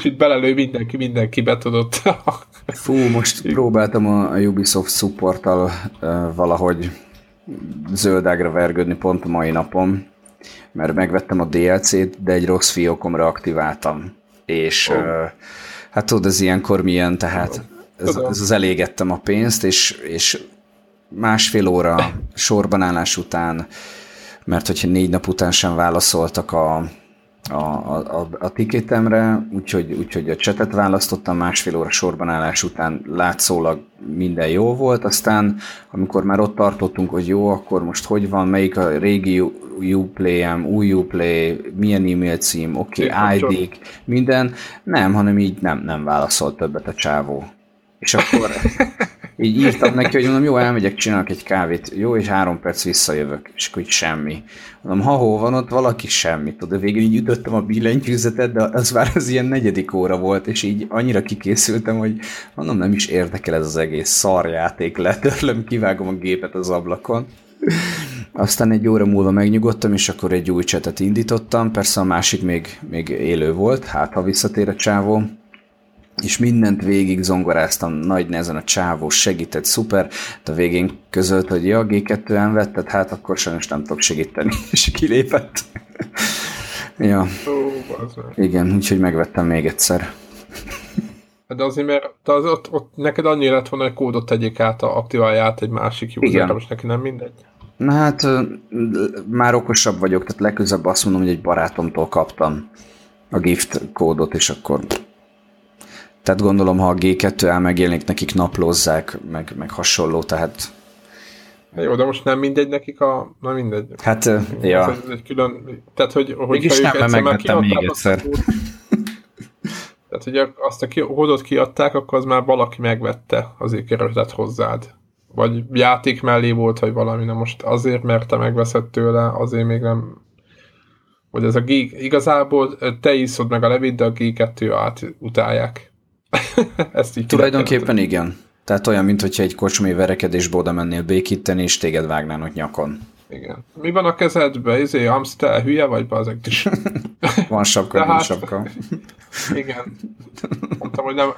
Kicsit belelő mindenki, mindenki betudott. (laughs) Fú, most próbáltam a Ubisoft supporttal uh, valahogy zöldágra vergődni pont a mai napon, mert megvettem a DLC-t, de egy rossz fiókomra aktiváltam. És oh. uh, hát tudod, ez ilyenkor milyen, tehát ez, ez az elégettem a pénzt, és, és másfél óra sorban állás után, mert hogyha négy nap után sem válaszoltak a, a, a, a tiketemre, úgyhogy, úgyhogy a csetet választottam, másfél óra sorban állás után látszólag minden jó volt, aztán amikor már ott tartottunk, hogy jó, akkor most hogy van, melyik a régi Uplay-em, új Uplay, milyen e-mail cím, oké, okay, ID-k, minden, nem, hanem így nem, nem válaszolt többet a csávó. És akkor így írtam neki, hogy mondom, jó, elmegyek, csinálok egy kávét, jó, és három perc visszajövök, és akkor így semmi. Mondom, ha hol van ott valaki, semmi. Tudod, végül így ütöttem a billentyűzetet, de az már az ilyen negyedik óra volt, és így annyira kikészültem, hogy mondom, nem is érdekel ez az egész szarjáték, letörlöm, kivágom a gépet az ablakon. Aztán egy óra múlva megnyugodtam, és akkor egy új csetet indítottam, persze a másik még, még élő volt, hát ha visszatér a csávó, és mindent végig zongoráztam, nagy nehezen a csávó segített, szuper, de a végén közölt, hogy ja, G2-en vetted, hát akkor sajnos nem tudok segíteni, (laughs) és kilépett. ja. Igen, úgyhogy megvettem még egyszer. De azért, mert de az, ott, ott, neked annyi lett volna, hogy kódot tegyék át, aktiválja át egy másik user most neki nem mindegy. Na hát már okosabb vagyok, tehát legközelebb azt mondom, hogy egy barátomtól kaptam a gift kódot, és akkor tehát gondolom, ha a G2 el megjelenik, nekik naplózzák, meg, meg hasonló, tehát... Jó, de most nem mindegy nekik a... Na mindegy. Hát, uh, ja. Ez egy külön... Tehát, hogy... hogy Mégis nem, mert megvettem még egyszer. Tehát, hogy azt a hódot kiadták, akkor az már valaki megvette, azért kerültet hozzád. Vagy játék mellé volt, vagy valami, na most azért, mert te megveszed tőle, azért még nem... Vagy ez a G... Igazából te iszod meg a levét, de a G2 át utálják. (laughs) Ezt így Tulajdonképpen igen. Tehát olyan, mintha egy kocsmai verekedésbe oda mennél békíteni, és téged vágnának nyakon. Igen. Mi van a kezedben? Izé, Amstel, hülye vagy bazeg is? (laughs) (laughs) van sapka, van hát, sapka. Igen. Mondtam, hogy nem...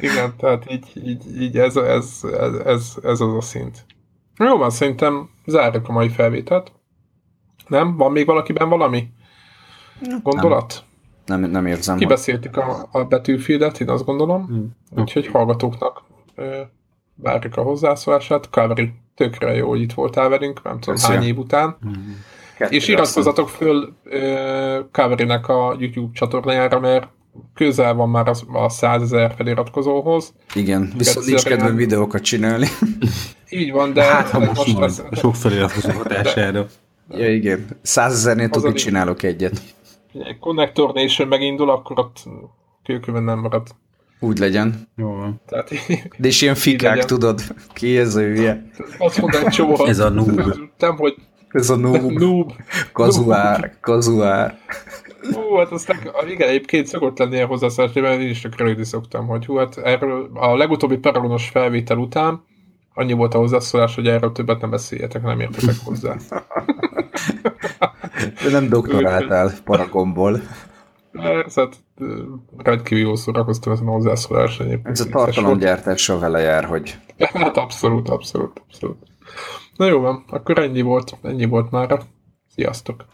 igen, tehát így, így, így ez, ez, ez, ez, ez az a szint. Jó van, szerintem zárjuk a mai felvételt. Nem? Van még valakiben valami? Gondolat? Nem. Nem, nem érzem. Kibeszéltük a, a betűfieldet, én azt gondolom, hmm. úgyhogy hallgatóknak várjuk a hozzászólását. Kaveri, tökre jó, hogy itt voltál velünk, nem tudom Köszön. hány év után. Hmm. és iratkozzatok föl Kaverinek a YouTube csatornájára, mert közel van már a 100 ezer feliratkozóhoz. Igen, viszont nincs kedvem videókat csinálni. (laughs) Így van, de... Hát, ha most, most lesz, sok feliratkozó hatására. Ja, igen. 100 ezernél tudni csinálok egyet egy Connector Nation megindul, akkor ott kőkövön nem marad. Úgy legyen. Jó van. Tehát, De és ilyen fikák, tudod, ki ez a hülye? Azt mondom, csomó. Ez a noob. Nem, hogy ez a noob. (laughs) noob. Kazuár. Kazuár. Hú, hát aztán igen, egyébként szokott lenni ilyen mert én is csak rögni szoktam, hogy hú, hát erről a legutóbbi paragonos felvétel után annyi volt a hozzászólás, hogy erről többet nem beszéljetek, nem értetek hozzá. (laughs) De nem doktoráltál Paragonból. Persze, hát rendkívül jól szórakoztam ezen a hozzászólás egyébként. Ez a tartalomgyártással vele jár, hogy... Hát abszolút, abszolút, abszolút. Na jó van, akkor ennyi volt, ennyi volt már. Sziasztok!